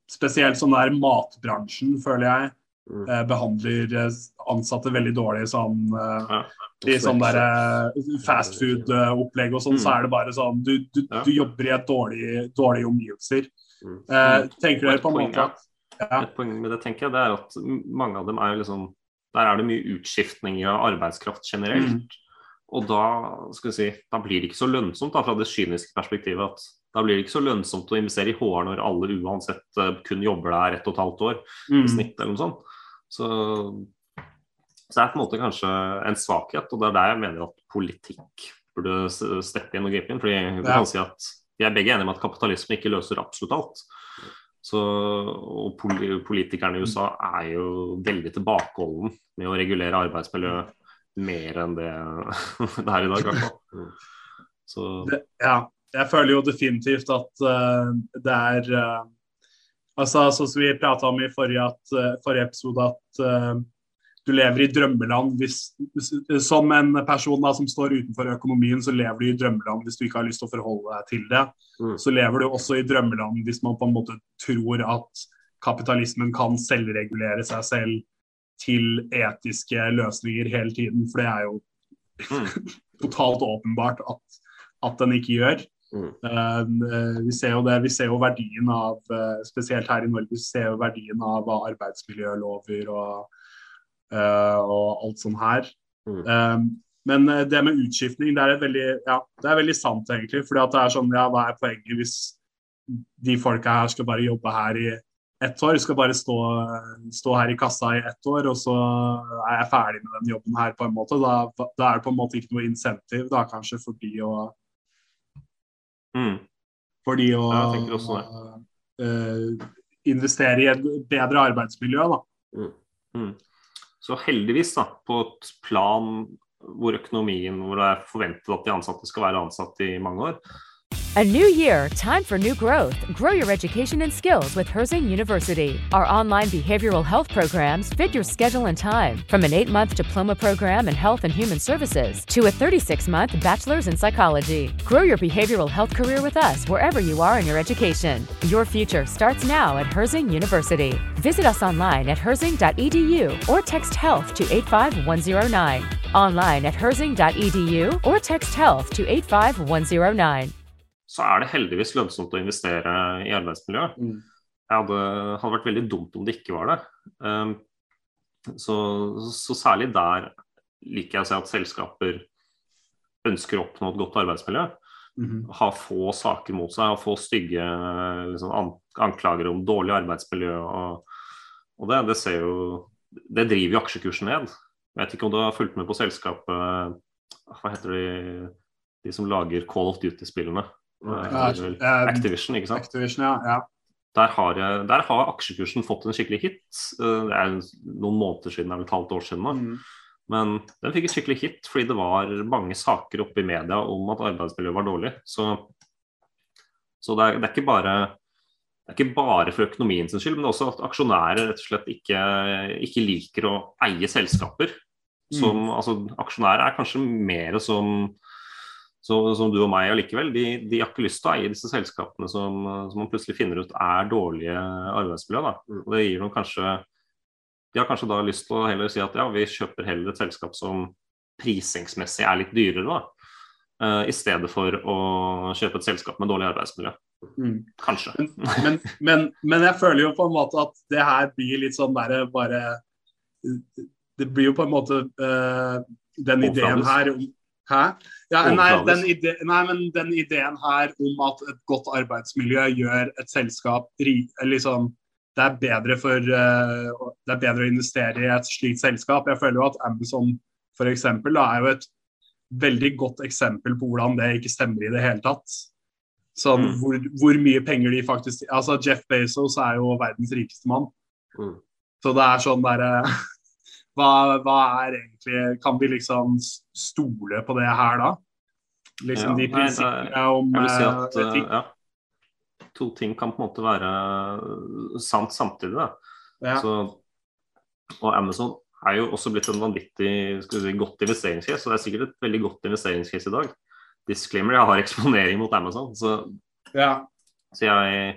E: Spesielt sånn der matbransjen, føler jeg,
C: Mm.
E: eh, behandler eh, ansatte veldig dårlig. Sånn, eh, I sånn der eh, fast food-opplegg og sånn,
D: Mm.
E: så er det bare sånn Du, du, du jobber i et dårlig, dårlige omgivelser.
C: Mm.
E: Eh, tenker dere på en måte at ja.
D: Et poeng med det tenker jeg, det er at mange av dem er jo liksom Der er det mye utskiftning av arbeidskraft generelt.
E: Mm.
D: Og da skal vi si, da blir det ikke så lønnsomt da, fra det kyniske perspektivet at da blir det ikke så lønnsomt å investere i HR når alle uansett eh, kun jobber der ett og et halvt år i
E: Mm.
D: snitt eller noe sånt. Så, så det er på en måte kanskje en svakhet, og det er der jeg mener at politikk burde steppe inn og gripe inn. fordi vi
E: Ja.
D: kan si at vi er begge enige om at kapitalisme ikke løser absolutt alt. Så, og politikerne i USA er jo veldig tilbakeholden med å regulere arbeidsmiljøet mer enn det det er i dag. Så
E: det, ja, jeg føler jo definitivt at uh, det er uh, Altså, sånn som vi prata om i forrige, at, uh, forrige episode, at du lever i drømmeland hvis, hvis Som en person da, som står utenfor økonomien, så lever du i drømmeland hvis du ikke har lyst til å forholde deg til det.
C: Mm.
E: Så lever du også i drømmeland hvis man på en måte tror at kapitalismen kan selvregulere seg selv til etiske løsninger hele tiden. For det er jo
D: mm,
E: totalt åpenbart at, at den ikke gjør.
C: Mm.
E: Uh, vi ser jo det, vi ser jo verdien av, eh, spesielt her i Norge, vi ser jo verdien av arbeidsmiljølover og, uh, og alt sånt her.
C: Mm.
E: Eh, men det med utskiftning, det er, veldig, ja, det er veldig sant, egentlig. fordi at det er sånn, ja, hva er poenget hvis de folka her skal bare jobbe her i ett år, skal bare stå, stå her i kassa i ett år, og så er jeg ferdig med den jobben her, på en måte. Da, da er det på en måte ikke noe insentiv, da kanskje, for de å
D: mm.
E: Fordi å eh, investere i et bedre arbeidsmiljø. Da.
D: Mm. Så heldigvis, da, på et plan hvor økonomien hvor det er forventet at de ansatte skal være ansatt i mange år,
F: A new year, time for new growth. Grow your education and skills with Herzing University. Our online behavioral health programs fit your schedule and time, from an eight month diploma program in health and human services to a 36 month bachelor's in psychology. Grow your behavioral health career with us wherever you are in your education. Your future starts now at Herzing University. Visit us online at herzing.edu or text health to 85109. Online at herzing.edu or text health to 85109.
D: så er det heldigvis lønnsomt å investere i arbeidsmiljøet.
E: Mm.
D: Det hadde, hadde vært veldig dumt om det ikke var det. Um, så, så særlig der liker jeg å se at selskaper ønsker å oppnå et godt arbeidsmiljø.
E: Mhm.
D: Ha få saker mot seg og få stygge liksom, an anklager om dårlig arbeidsmiljø. Og, og det, det, ser jo, det driver jo aksjekursen ned. Jeg vet ikke om du har fulgt med på selskapet Hva heter de, de som lager Call of Duty-spillene? Eh,
E: eh,
D: Activision, ikke sant?
E: Activision, ja. ja.
D: Der har, der har aksjekursen fått en skikkelig hit. Eh, Det er noen måneder siden, det er et halvt år siden Da.
E: Mm.
D: Men den fikk en skikkelig hit fordi det var mange saker oppe i media om at arbeidsmiljøet var dårlig. Så, så det, er, det, er ikke bare, det er ikke bare for økonomien sin skyld, men det er også at aksjonærer rett og slett ikke, ikke liker å eie selskaper. Som, altså, aksjonærer er kanskje mer som så, som du og meg allikevel, de, de har ikke lyst til å eie disse selskapene som, som man plutselig finner ut er dårlige arbeidsmiljø. Da. Og det gir dem kanskje De har kanskje da lyst til å heller si at ja, vi kjøper heller et selskap som prisingsmessig er litt dyrere, da. Uh, I stedet for å kjøpe et selskap med dårlig arbeidsmiljø.
E: Mm.
D: Kanskje.
E: men, men, men jeg føler jo på en måte at det her blir litt sånn derre bare Det blir jo på en måte uh, den ideen her om Hæ? Ja, nei, den ide, nei, men den ideen her om at et godt arbeidsmiljø gjør et selskap liksom, det, er bedre for, eh, det er bedre å investere i et slikt selskap. Jeg føler jo at Amazon for eksempel, da, er jo et veldig godt eksempel på hvordan det ikke stemmer i det hele tatt. Sånn,
D: Mm.
E: hvor, hvor mye penger de faktisk Altså, Jeff Bezos er jo verdens rikeste mann.
C: Mm.
E: Så det er sånn derre hva, hva er egentlig Kan vi liksom stole på det her, da? Liksom
D: Ja,
E: de prinsippene om
D: Jeg vil si
E: eh,
D: at eh,
E: etikk.
D: ja, to ting kan på en måte være sant samtidig. Da.
E: Ja.
D: Så, og Amazon er jo også blitt en vanvittig skal si, godt investeringscase, og det er sikkert et veldig godt investeringscase i dag. Disclaimer, jeg har eksponering mot Amazon, så,
E: ja.
D: så jeg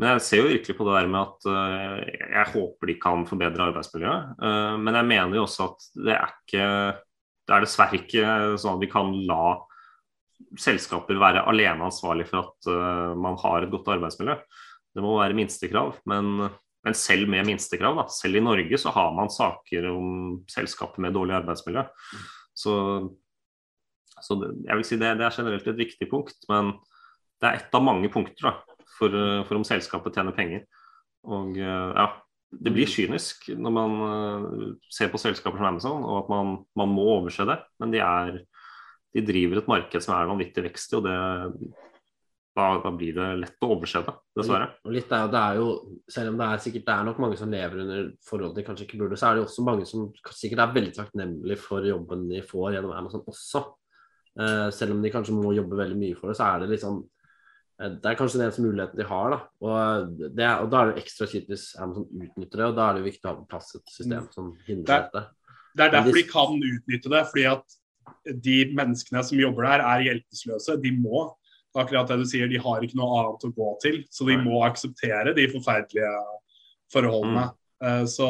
D: men jeg ser jo virkelig på det der med at uh, jeg håper de kan forbedre arbeidsmiljøet. Uh, men jeg mener jo også at det er ikke Det er dessverre ikke sånn at vi kan la selskaper være alene ansvarlig for at uh, man har et godt arbeidsmiljø. Det må være minstekrav. Men, men selv med minstekrav, da, selv i Norge så har man saker om selskaper med dårlig arbeidsmiljø. Så, så jeg vil si det, det er generelt et viktig punkt. Men det er ett av mange punkter da, for, eh, for om selskapet tjener penger. Og eh, ja, det blir kynisk når man eh, ser på selskaper som Amazon, og at man, man må overse det. Men de, er, de driver et marked som er vanvittig vekst i, og det, da, da blir det lett å overse det, dessverre.
C: Og litt er jo, det er jo, selv om det er sikkert det er nok mange som lever under forhold de kanskje ikke burde, så er det jo også mange som sikkert er veldig takknemlige for jobben de får gjennom Amazon også. Uh, selv om de kanskje må jobbe veldig mye for det, så er det litt eh, Det er kanskje den eneste muligheten de har. da, Og, det, er- og da er det ekstra kjipt hvis Amazon utnytter det, og da er det viktig å ha på plass et system som hindrer
E: Det-
C: dette.
E: Det er derfor
C: de,
E: de kan utnytte det. fordi at de menneskene som jobber der, er hjelpeløse. De må akkurat det du sier, de har ikke noe annet å gå til. Så de må akseptere de forferdelige forholdene. Eh, Så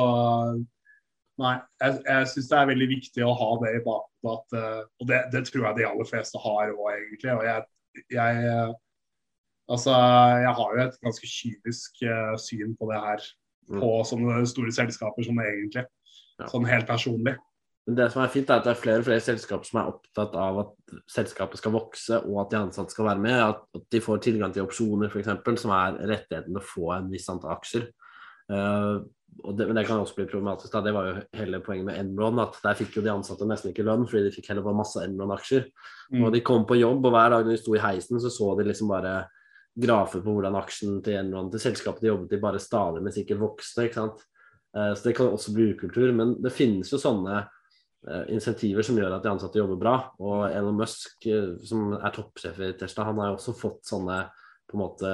E: nei, jeg, jeg syns det er veldig viktig å ha det i bakhodet. eh, Og det, det tror jeg de aller fleste har òg, egentlig. Og jeg, jeg eh, Altså, jeg har jo et ganske kynisk uh, syn på det her.
C: Mm.
E: På sånne store selskaper som egentlig.
C: Ja.
E: Sånn helt personlig.
C: Men det som er fint, er at det er flere og flere selskaper som er opptatt av at selskapet skal vokse, og at de ansatte skal være med. At, at de får tilgang til opsjoner, f.eks., som er rettigheten til å få en viss antall aksjer. Uh, det, men det kan også bli problematisk. Da. Det var jo hele poenget med Enron. at Der fikk jo de ansatte nesten ikke lønn, fordi de fikk heller bare masse Enron-aksjer.
E: Mm.
C: Og de kom på jobb, og hver dag når de sto i heisen, så så de liksom bare grafer på hvordan aksjen til Enron, til selskapet de jobbet i, bare stadig, men sikkert vokste. ikke sant? Eh, Så det kan også bli ukultur. Men det finnes jo sånne eh, insentiver som gjør at de ansatte jobber bra. Og Elon Musk, eh, som er toppsjef i Tesla, han har jo også fått sånne på en måte,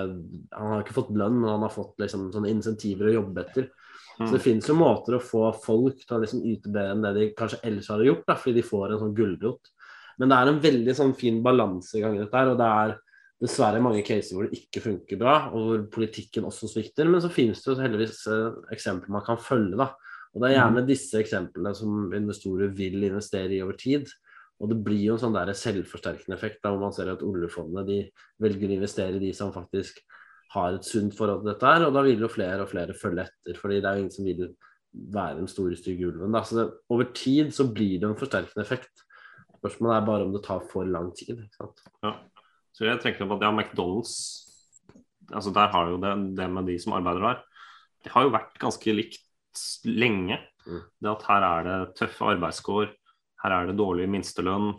C: Han har ikke fått lønn, men han har fått liksom, sånne insentiver å jobbe etter. Så det finnes jo måter å få folk til å liksom yte bedre enn det de kanskje ellers hadde gjort, da, fordi de får en sånn gulrot. Men det er en veldig sånn fin balansegang i dette her, og det er dessverre mange caser hvor det ikke funker bra, og hvor politikken også svikter. Men så finnes det jo heldigvis eh, eksempler man kan følge, da. Og det er gjerne disse eksemplene som investorer vil investere i over tid. Og det blir jo en sånn der selvforsterkende effekt da, hvor man ser at oljefondene de velger å investere i de som faktisk har et sunt forhold til dette her, og da vil jo flere og flere følge etter. fordi det er jo ingen som vil være den store, stygge ulven. Da. Så det, over tid så blir det en forsterkende effekt. Spørsmålet er bare om det tar for lang tid. ikke sant?
D: Ja. Så jeg tenker på at ja, McDonald's altså Der har jo det, det med de som arbeider der, det har jo vært ganske likt lenge.
C: Mm.
D: Det at her er det tøffe arbeidskår, her er det dårlig minstelønn.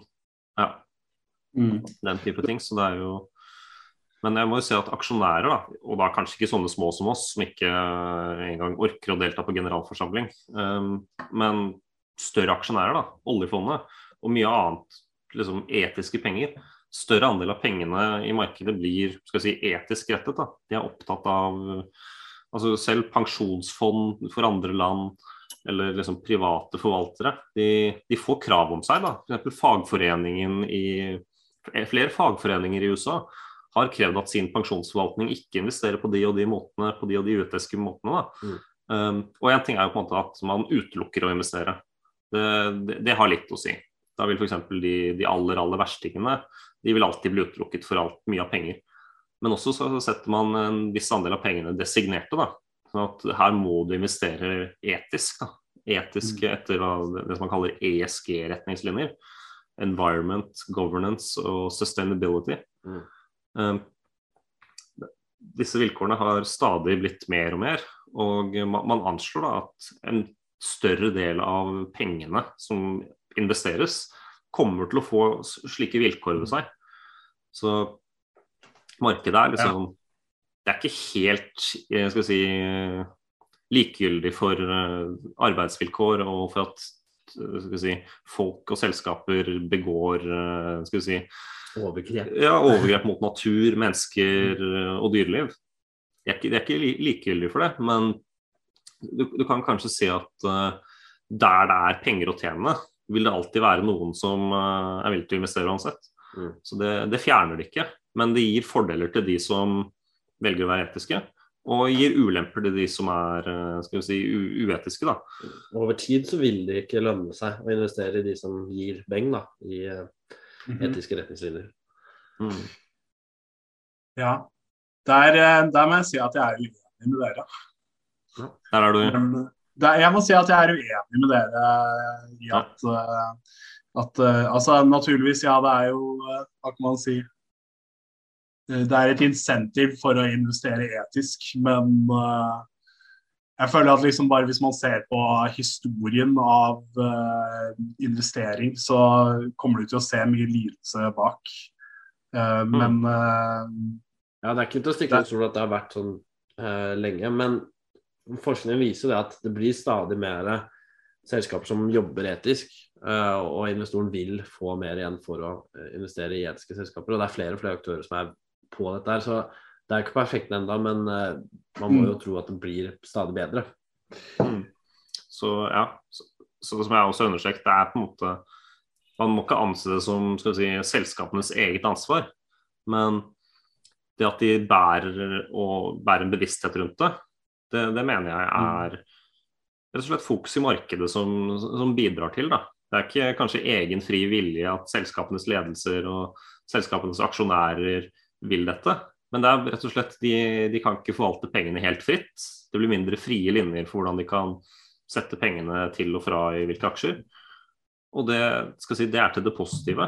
D: Ja,
E: Mm.
D: den type ting. Så det er jo Men jeg må jo si at aksjonærer, da, og da kanskje ikke sånne små som oss, som ikke engang orker å delta på generalforsamling, um, men større aksjonærer, da, oljefondet, og mye annet, liksom etiske penger. Større andel av pengene i markedet blir si, etisk rettet. da. De er opptatt av altså selv pensjonsfond for andre land eller liksom private forvaltere, de, de får krav om seg. da. F.eks. fagforeningen i Flere fagforeninger i USA har krevd at sin pensjonsforvaltning ikke investerer på de og de måtene, på de og de uetiske måtene. da.
C: Mm.
D: Um, og en ting er jo på en måte at man utelukker å investere. Det, det, det har litt å si. Da vil f.eks. De, de aller aller verstingene de vil alltid bli utelukket for alt mye av penger. Men også så setter man en viss andel av pengene designerte. da. Sånn at her må du investere etisk. da. Etisk etter hva, det som man kaller ESG-retningslinjer. Environment, governance og sustainability.
C: Mm.
D: Um, disse vilkårene har stadig blitt mer og mer, og man, man anslår da at en større del av pengene som investeres, kommer til å få slike vilkår ved seg. Så markedet er liksom Det er ikke helt jeg skal si, likegyldig for eh, arbeidsvilkår og for at eh, si, folk og selskaper begår eh, skal vi si,
C: Overgrep.
D: ja, overgrep mot natur, mennesker eh, og dyreliv. Det er ikke, det er ikke likegyldig for det, men du, du kan kanskje si at eh, der det er penger å tjene, vil det alltid være noen som eh, er villig til å investere uansett.
C: Mm.
D: Så det, det fjerner det ikke, men det gir fordeler til de som velger å være etiske, og gir ulemper til de som er eh, skal vi si, u uetiske. da.
C: Over tid så vil det ikke lønne seg å investere i de som gir beng da, i eh,
E: Mhm.
C: etiske retningslinjer.
D: Mm.
E: Ja. Der, der må jeg si at jeg er uenig med dere.
D: Der er du
E: Men jeg må si at jeg er uenig med dere i at, eh, at eh, Altså naturligvis, ja, det er jo eh, Hva kan man si? Det er et insentiv for å investere etisk, men jeg føler at liksom bare hvis man ser på historien av uh, investering, så kommer du til å se mye lidelse bak. Eh, men uh,
C: Ja, det er ikke til å stikke under stol at det har vært sånn lenge, men forskningen viser det at det blir stadig mer selskaper som jobber etisk, eh, og investoren vil få mer igjen for å eh, investere i etiske selskaper. Og det er flere og flere aktører som er på dette her, så det er ikke perfekt ennå, men eh, man må
E: Mm.
C: jo tro at det blir stadig bedre.
D: Mm. Så ja, så, så som jeg også understreket, det er på en måte Man må ikke anse det som si, selskapenes eget ansvar, men det at de bærer, og bærer en bevissthet rundt det, det, det mener jeg er rett og slett fokus i markedet som, som bidrar til. Da. Det er ikke kanskje egen fri vilje at selskapenes ledelser og selskapenes aksjonærer vil dette. Men det er rett og slett de, de kan ikke forvalte pengene helt fritt. Det blir mindre frie linjer for hvordan de kan sette pengene til og fra i hvilke aksjer. Og det, skal si, det er til det positive.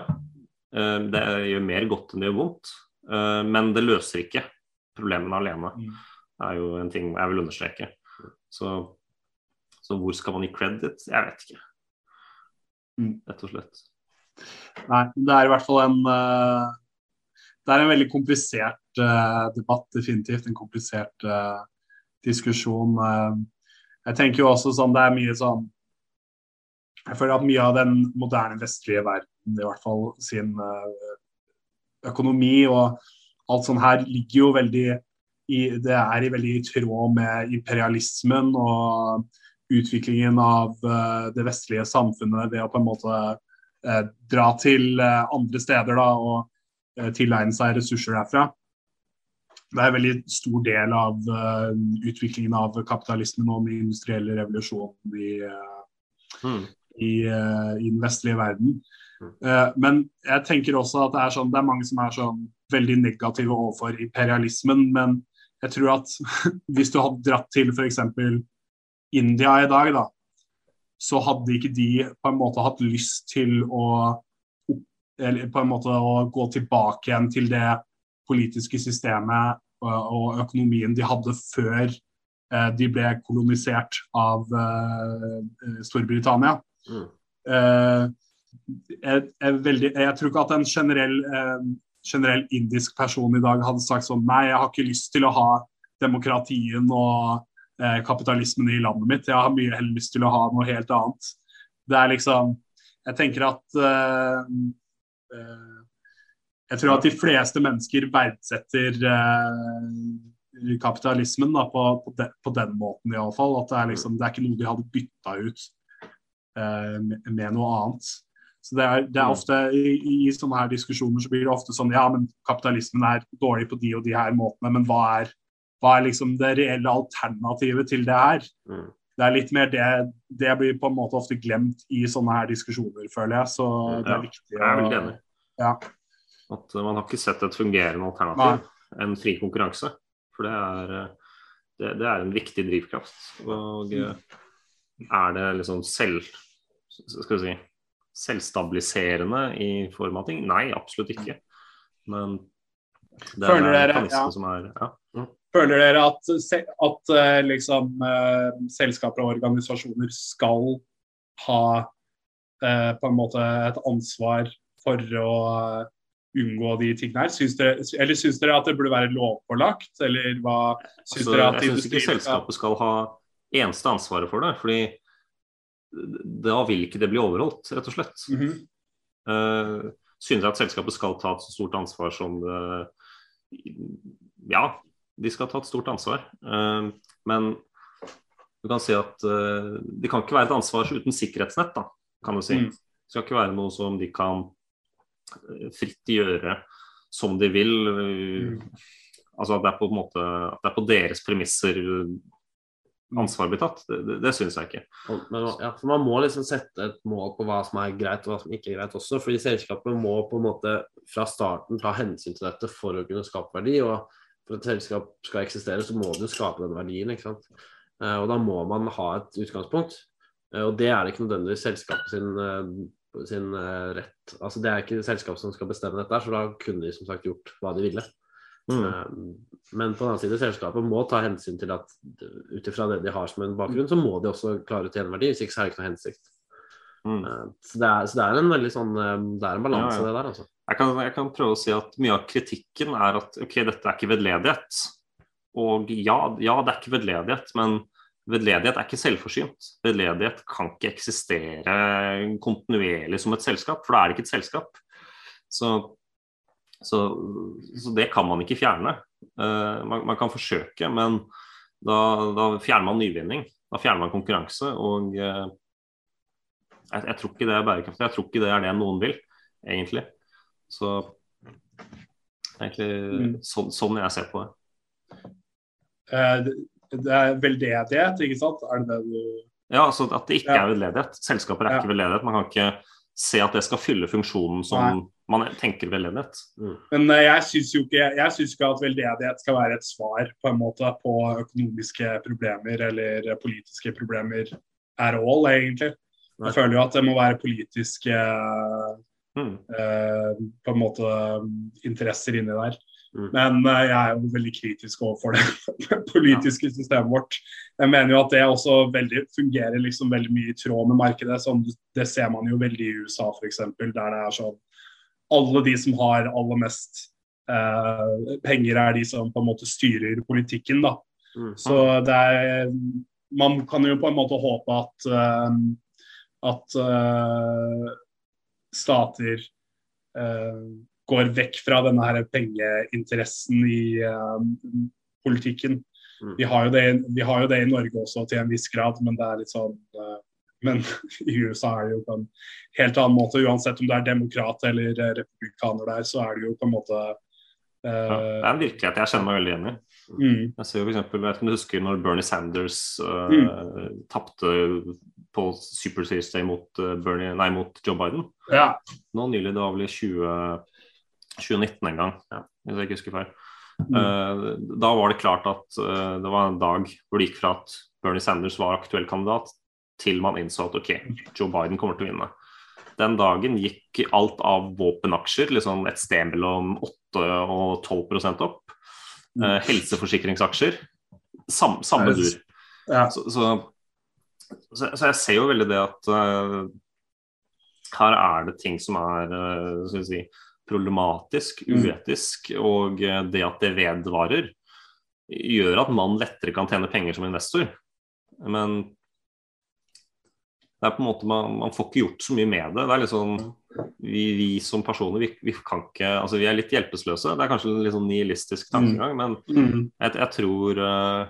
D: Eh, Det gjør mer godt enn det gjør vondt. Eh, Men det løser ikke problemene alene. Er jo en ting jeg vil understreke. Så, så hvor skal man gi credit? Jeg vet ikke.
E: Mm.
D: Rett og slett.
E: Nei, det er i hvert fall en eh, Det er en veldig komplisert eh, debatt, definitivt. En komplisert eh, diskusjon. jeg tenker jo også sånn Det er mye sånn jeg føler at mye av den moderne vestlige verden, i hvert fall sin økonomi og alt sånn her, ligger jo veldig i, det er i veldig i tråd med imperialismen og utviklingen av uh, det vestlige samfunnet ved å på en måte uh, dra til uh, andre steder da, og tilegne seg ressurser derfra. Det er en veldig stor del av utviklingen av kapitalismen og den industrielle revolusjonen i,
D: Mm.
E: i, i den vestlige verden.
D: Mm.
E: Eh, men jeg tenker også at det er, sånn, det er mange som er sånn veldig negative overfor imperialismen. Men jeg tror at hvis du hadde dratt til f.eks. India i dag, da, så hadde ikke de på en måte hatt lyst til å eller på en måte å gå tilbake igjen til det politiske systemet og, og økonomien de hadde før eh, de ble kolonisert av eh, Storbritannia.
C: Mm.
E: Eh, jeg, jeg, veldig, jeg tror ikke at en generell, eh, generell indisk person i dag hadde sagt sånn Nei, jeg har ikke lyst til å ha demokratien og eh, kapitalismen i landet mitt. Jeg har mye heller lyst til å ha noe helt annet. Det er liksom Jeg tenker at eh, eh, Jeg tror at de fleste mennesker verdsetter eh, kapitalismen da, på, på, de, på den måten iallfall. At det er, liksom, det er ikke noe de hadde bytta ut eh, med, med noe annet. Så det er, det er ofte i, i sånne her diskusjoner så blir det ofte sånn ja, men kapitalismen er dårlig på de og de her måtene, men hva er, hva er liksom det reelle alternativet til det her?
C: Mm.
E: Det er litt mer det Det blir på en måte ofte glemt i sånne her diskusjoner, føler jeg. Så det
D: Ja,
E: er viktig
D: Jeg er veldig enig.
E: Ja.
D: At man har ikke sett et fungerende alternativ, en fri konkurranse. For det er, det, det er en viktig drivkraft. Og uh, er det liksom selv Skal vi si selvstabiliserende i form av ting? Nei, absolutt ikke. Men det er
E: dere- ja.
D: som er ja.
E: Føler dere at, at eh, liksom, eh, selskaper og organisasjoner skal ha eh, på en måte et ansvar for å eh, unngå de tingene her? Syns dere, eller syns dere at det burde være lovpålagt, eller hva syns
D: Altså,
E: dere at
D: jeg syns ikke selskapet skal ha eneste ansvaret for det. fordi da vil ikke det bli overholdt, rett og slett.
E: Mm -hmm.
D: Uh, synes jeg at selskapet skal ta et så stort ansvar som uh, Ja, de skal ta et stort ansvar. uh, men du kan si at eh, det kan ikke være et ansvar uten sikkerhetsnett, da, kan du si.
E: Mm.
D: Det skal ikke være noe som de kan fritt gjøre som de vil. Mm. Altså at det er på en måte at det er på deres premisser ansvar blir tatt. Det, det, det syns jeg ikke.
C: Men, ja, for Man må liksom sette et mål på hva som er greit og hva som ikke er greit også. fordi selskapet må på en måte fra starten ta hensyn til dette for å kunne skape verdi. og For at et selskap skal eksistere, så må du skape den verdien. ikke sant? Eh, Og da må man ha et utgangspunkt. Eh, Og det er ikke nødvendigvis selskapet sin, eh, sin rett. Altså Det er ikke selskapet som skal bestemme dette, så da kunne de som sagt gjort hva de ville.
D: Mm.
C: Eh, Men på den annen side, selskapet må ta hensyn til at ut ifra det de har som en bakgrunn, så må de også klare å tjene verdi. Hvis ikke så er det ikke noe hensikt.
D: Mm.
C: Eh, Så det er, så det er en veldig sånn eh, Det er en balanse,
D: Ja, ja.
C: det der, altså.
D: Jeg kan, jeg kan prøve å si at mye av kritikken er at ok, dette er ikke vedledighet. Og ja, ja, det er ikke vedledighet, men vedledighet er ikke selvforsynt. Vedledighet kan ikke eksistere kontinuerlig som et selskap, for da er det ikke et selskap. Så, så, så det kan man ikke fjerne. Eh, man, man kan forsøke, men da, da fjerner man nyvinning. Da fjerner man konkurranse. Og eh, jeg, jeg tror ikke det er bærekraftig. Jeg tror ikke det er det noen vil, egentlig. Så egentlig
E: Mm.
D: sånn, sånn jeg ser på det.
E: Eh, det- Det er veldedighet, ikke sant? Er det det du
D: Ja, altså at det ikke
E: Ja.
D: er vedledighet. Selskaper er
E: Ja.
D: ikke vedledighet. Man kan ikke se at det skal fylle funksjonen som man tenker vedledighet.
E: Men eh, jeg syns jo ikke, jeg synes ikke at veldedighet skal være et svar på en måte på økonomiske problemer eller politiske problemer at all, egentlig. Jeg føler jo at det må være politiske
D: Mm.
E: eh, på en måte interesser inni der.
C: Mm.
E: Men eh, jeg er jo veldig kritisk overfor det politiske systemet vårt. Jeg mener jo at det også veldig, fungerer liksom veldig mye i tråd med markedet. Sånn, det ser man jo veldig i USA f.eks., der det er sånn alle de som har aller mest eh, penger, er de som på en måte styrer politikken. da.
C: Mm.
E: Så det er Man kan jo på en måte håpe at, uh, at uh, stater uh, går vekk fra denne her pengeinteressen i politikken.
C: Mm.
E: Vi har, det, vi har jo det i Norge også til en viss grad, men det er litt sånn Men i USA er det jo på en helt annen måte. Uansett om du er demokrat eller eh, republikaner der, så er det jo på en måte
D: Ja,
E: eh,
D: det er en virkelighet jeg kjenner meg veldig igjen i.
E: mm,
D: Jeg ser jo for eksempel, jeg vet ikke om du husker når Bernie Sanders uh,
E: Mm.
D: tapte på Super Series Day mot, Bernie, nei, mot Joe Biden.
E: Ja.
D: Nå nylig, det var vel i 20, 2019 en gang, ja, hvis jeg ikke husker feil.
E: Mm.
D: Da var det klart at det var en dag hvor det gikk fra at Bernie Sanders var aktuell kandidat, til man innså at ok, Joe Biden kommer til å vinne. Den dagen gikk alt av våpenaksjer liksom et sted mellom 8 og 12 opp. Eh, helseforsikringsaksjer sam, samme dur.
E: Ja.
D: Så, så, så, jeg ser jo veldig det at uh, her er det ting som er uh, skal vi si, problematisk,
E: Mm.
D: uetisk, og eh, det at det vedvarer, gjør at man lettere kan tjene penger som investor. Men det er på en måte man, man får ikke gjort så mye med det. Det er sånn vi, vi som personer, vi, vi kan ikke Altså vi er litt hjelpeløse. Det er kanskje en litt sånn nihilistisk tankegang, men
E: Mm.
D: jeg, jeg tror eh,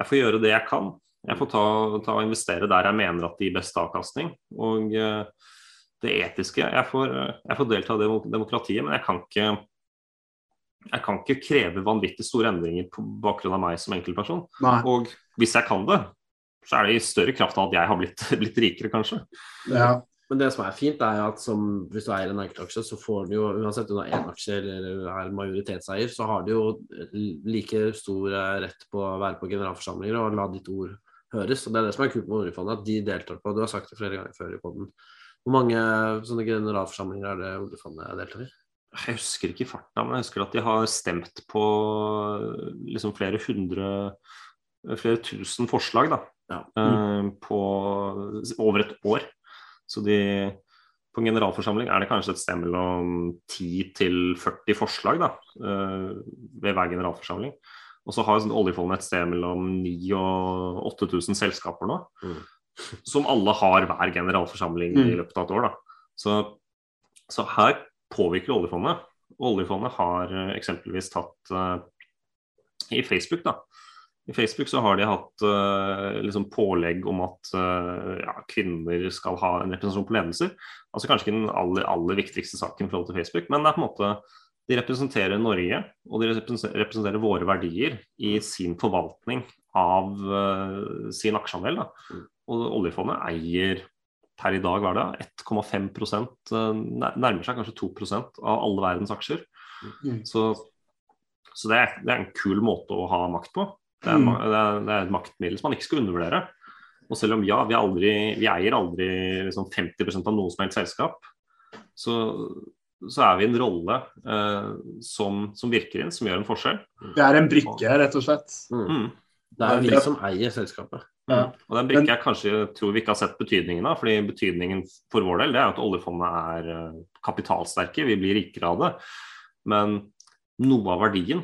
D: jeg får gjøre det jeg kan. Jeg får ta, ta og investere der jeg mener at det gir best avkastning. Og eh, det etiske Jeg får, jeg får delta i demokratiet, men jeg kan ikke jeg kan ikke kreve vanvittig store endringer på bakgrunn av meg som enkeltperson.
E: Nei.
D: Og hvis jeg kan det, så er det i større kraft av at jeg har blitt, blitt rikere, kanskje.
E: Ja.
C: Men det som er fint, er at som, hvis du eier en enkeltaksje, så får du jo uansett om du har én aksje eller er majoritetseier, så har du jo like stor eh, rett på å være på generalforsamlinger og la ditt ord høres. Og Det er det som er kult med oljefondet, at de deltar på. Du har sagt det flere ganger før i podden. Hvor mange sånne generalforsamlinger er det oljefondet deltar i?
D: Jeg husker ikke farta, men jeg husker at de har stemt på liksom flere hundre Flere tusen forslag da,
C: Ja.
D: eh, på over et år. Så de på en generalforsamling er det kanskje et sted mellom 10 til 40 forslag da, eh, ved hver generalforsamling. Og så har sånn oljefondet et sted mellom 9000 og 8000 selskaper nå,
C: Mm.
D: som alle har hver generalforsamling i
E: Mm.
D: løpet av et år. Da. Så, så her påvirker oljefondet. Oljefondet har eh, eksempelvis tatt uh, i Facebook, da. I Facebook så har de hatt uh, liksom pålegg om at uh, ja, kvinner skal ha en representasjon på ledelser. Altså Kanskje ikke den aller, aller viktigste saken i forhold til Facebook, men det er på en måte de representerer Norge og de representerer våre verdier i sin forvaltning av uh, sin aksjeandel. Da. Og oljefondet eier per i dag hver dag 1,5 eh, nærmer seg kanskje 2% av alle verdens aksjer.
E: Mm.
D: Så, så det, er, det er en kul måte å ha makt på. Det er,
E: Mm.
D: det er, det er et maktmiddel som man ikke skal undervurdere. Og selv om ja, vi, er aldri, vi eier aldri liksom 50% av noe som helst selskap, så, så er vi en rolle eh, som, som virker inn, som gjør en forskjell.
E: Det er en brikke, rett og slett.
D: Mm.
C: Det er vi som eier selskapet.
E: Ja.
D: Og den brikka jeg kanskje tror vi ikke har sett betydningen av. fordi betydningen for vår del det er at oljefondet er eh, kapitalsterke, vi blir rikere av det. Men noe av verdien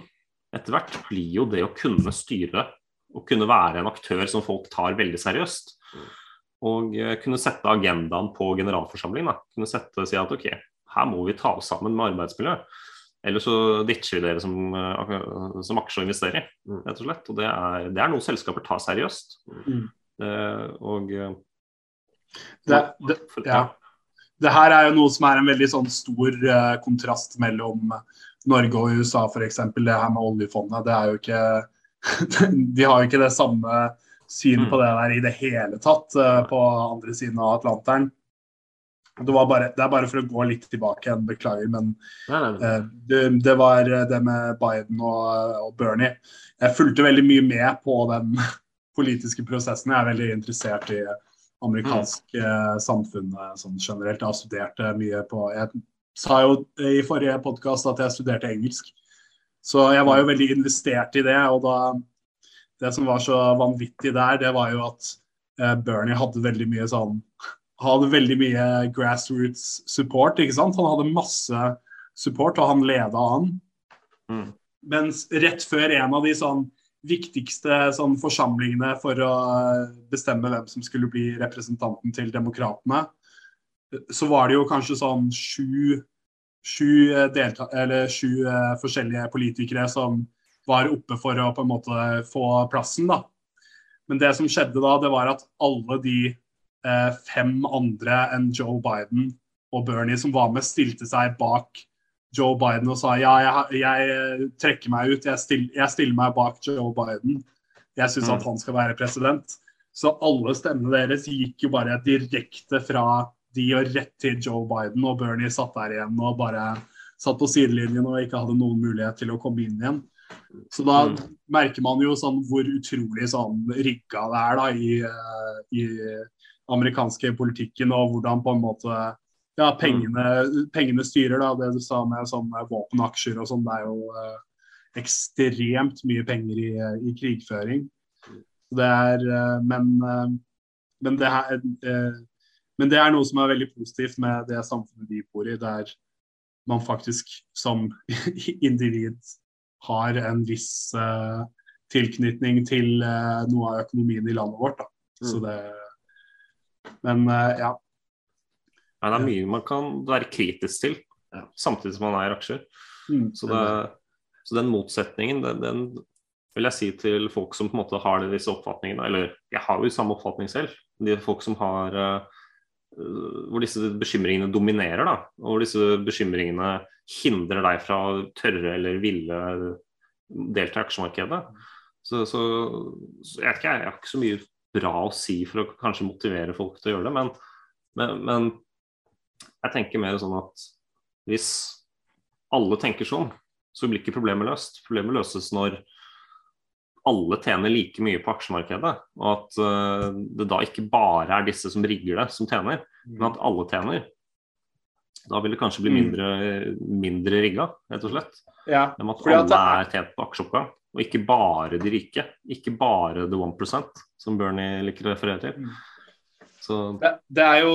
D: etter hvert blir jo det å kunne styre og kunne være en aktør som folk tar veldig seriøst. Og eh, kunne sette agendaen på generalforsamling. Da. Kunne sette si at ok, her må vi ta oss sammen med arbeidsmiljø. Eller så ditcher vi dere som, eh, som aksje å investere i,
C: Mm.
D: rett og slett. Og det er, det er noe selskaper tar seriøst.
E: Mm.
D: Eh, og eh,
E: Det, det, ja. det her er jo noe som er en veldig sånn stor kontrast mellom Norge og USA, f.eks. Det her med oljefondet. Det er jo ikke De har jo ikke det samme synet på det der i det hele tatt eh, på andre siden av Atlanteren. Det, var bare, det er bare for å gå litt tilbake igjen, beklager, men
C: Nei, nei, men-
E: Eh, det, det var eh, det med Biden og, og Bernie. Jeg fulgte veldig mye med på den politiske prosessen. Jeg er veldig interessert i amerikansk mm. samfunn sånn generelt. Jeg har studert mye på Jeg sa jo i forrige podkast at jeg studerte engelsk. Så jeg var jo veldig investert i det. Og da Det som var så vanvittig der, det var jo at eh, Bernie hadde veldig mye sånn hadde veldig mye grassroots support. ikke sant? Han hadde masse support, og han leda an.
D: Mm.
E: Mens rett før en av de sånn viktigste sånn, forsamlingene for å bestemme hvem som skulle bli representanten til Demokratene, så var det jo kanskje sånn sju, sju, eh, eller sju eh, forskjellige politikere som var oppe for å på en måte få plassen. da. Men det som skjedde da, det var at alle de eh, fem andre enn Joe Biden og Bernie som var med, stilte seg bak Joe Biden og sa ja, jeg, jeg trekker meg ut, jeg, still, jeg, stiller meg bak Joe Biden. Jeg syns at han skal være president. Så alle stemmene deres gikk jo bare direkte fra de og rett til Joe Biden, og Bernie satt der igjen og bare satt på sidelinjen og ikke hadde noen mulighet til å komme inn igjen. Så da mm. merker man jo sånn hvor utrolig sånn rigga det er da i, uh, i amerikanske politikken, og hvordan på en måte ja, pengene, pengene, styrer, da. Det du sa med sånne våpenaksjer og sånn, det er jo eh, ekstremt mye penger i, i krigføring. Det er eh, Men, men det her men det er noe som er veldig positivt med det samfunnet vi bor i, der man faktisk som individ har en viss uh, tilknytning til uh, noe av økonomien i landet vårt. Da. Mm. Så det Men uh, ja.
D: ja. Det er mye man kan være kritisk til, ja. samtidig som man eier aksjer. Mm. Så, det, så, den motsetningen, den, den, vil jeg si til folk som på en måte har disse oppfatningene, eller jeg har jo samme oppfatning selv. De folk som har hvor disse bekymringene dominerer, da, og hvor disse bekymringene hindrer deg fra å tørre eller ville delta i aksjemarkedet. Så, så, så jeg, ikke, jeg, har ikke så mye bra å si for å kanskje motivere folk til å gjøre det, men, men, men jeg tenker mer sånn at hvis alle tenker sånn, så blir ikke problemet løst. Problemet løses når alle tjener like mye på aksjemarkedet, og at uh, det da ikke bare er disse som rigger det, som tjener, men at alle tjener. Da vil det kanskje bli mm. mindre, mindre rigga, rett og slett.
E: Ja,
D: Men at alle er tjent på aksjeoppgang, og ikke bare de rike. Ikke bare the 1% som Bernie liker å referere til.
E: Mm. Så... Det, det, er jo,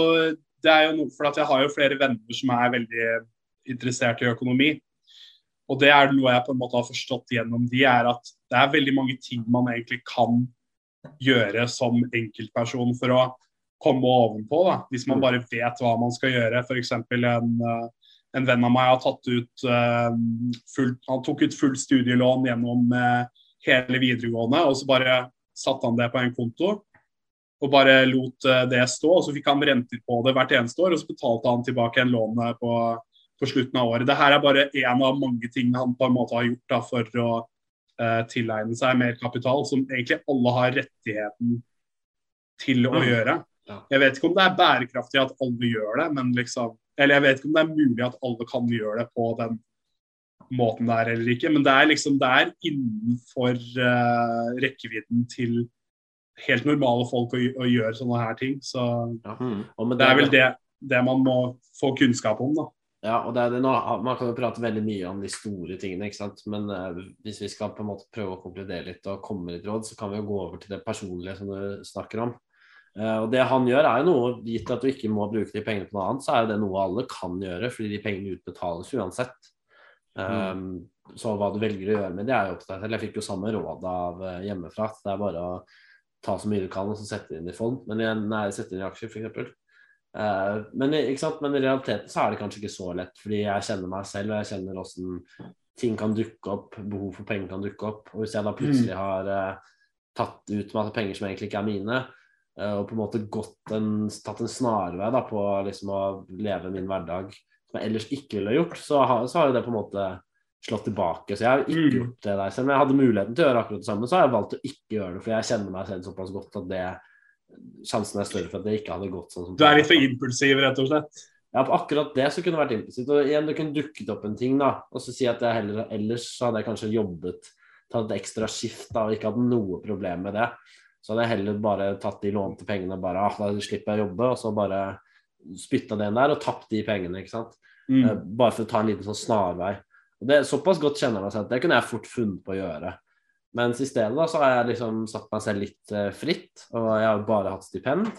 E: det er jo noe for at jeg har jo flere venner som er veldig interessert i økonomi. Og det er noe jeg på en måte har forstått gjennom de, er at det er veldig mange ting man egentlig kan gjøre som enkeltperson for å komme ovenpå, da, hvis man mm. bare vet hva man skal gjøre. F.eks. En, eh, en venn av meg har tatt ut uh, full, han tok ut fullt studielån gjennom uh, hele videregående, og så bare satte han det på en konto. Og bare lot det stå, og så fikk han renter på det hvert eneste år. Og så betalte han tilbake en lån på, på slutten av året. Dette er bare én av mange ting han på en måte har gjort da, for å tilegne seg mer kapital, som egentlig alle har rettigheten til å gjøre. Jeg vet ikke om det er bærekraftig at alle gjør det, men liksom Eller jeg vet ikke om det er mulig at alle kan gjøre det på den måten der eller ikke, men det er liksom det er innenfor uh, rekkevidden til helt normale folk å, å, gjøre sånne her ting. Så ja. mm. det, det, er vel det, det, man må få kunnskap om, da.
C: Ja, og det er det nå, Man kan jo prate veldig mye om de store tingene, ikke sant? men uh, hvis vi skal på en måte prøve å konkludere litt og komme med litt råd, så kan vi jo gå over til det personlige som du snakker om. Uh, og Det han gjør, er jo noe gitt at du ikke må bruke de pengene på noe annet, så er jo det noe alle kan gjøre, fordi de pengene utbetales uansett. Um, mm. Så hva du velger å gjøre med det, er jo opp til deg selv. Jeg fikk jo samme råd av uh, hjemmefra. Det er bare å ta så mye du kan og så sette det inn i fond. Men jeg, nei, sette inn i aksjer, f.eks. Uh, men, men i realiteten så er det kanskje ikke så lett, fordi jeg kjenner meg selv, og jeg kjenner hvordan ting kan dukke opp, behov for penger kan dukke opp. Og hvis jeg da plutselig mm. har uh, tatt ut masse penger som egentlig ikke er mine, uh, og på en måte gått en, tatt en snarvei da, på liksom, å leve min hverdag som jeg ellers ikke ville gjort, så har, så har det på en måte slått tilbake. Så jeg har ikke mm. gjort det der. Selv om jeg hadde muligheten til å gjøre akkurat det samme, så har jeg valgt å ikke gjøre det. For jeg kjenner meg selv såpass godt at det, sjansen er større for at det ikke hadde gått sånn som
E: Du er litt for impulsiv, rett og slett?
C: Ja, på akkurat det så kunne det vært impulsivt. Og igjen, det kunne dukket opp en ting, da. Og så si at jeg heller ellers så hadde jeg kanskje jobbet, tatt et ekstra skift da, og ikke hatt noe problem med det. Så hadde jeg heller bare tatt de lånte pengene og bare ah, da slipper jeg å jobbe, og så bare spytta det inn der og tapt de pengene. ikke sant? Mm. Uh, bare for å ta en liten sånn snarvei. Og det er Såpass godt kjenner jeg meg selv det kunne jeg fort funnet på å gjøre. Mens i stedet da, så har jeg liksom satt meg selv litt uh, fritt, og jeg har bare hatt stipend.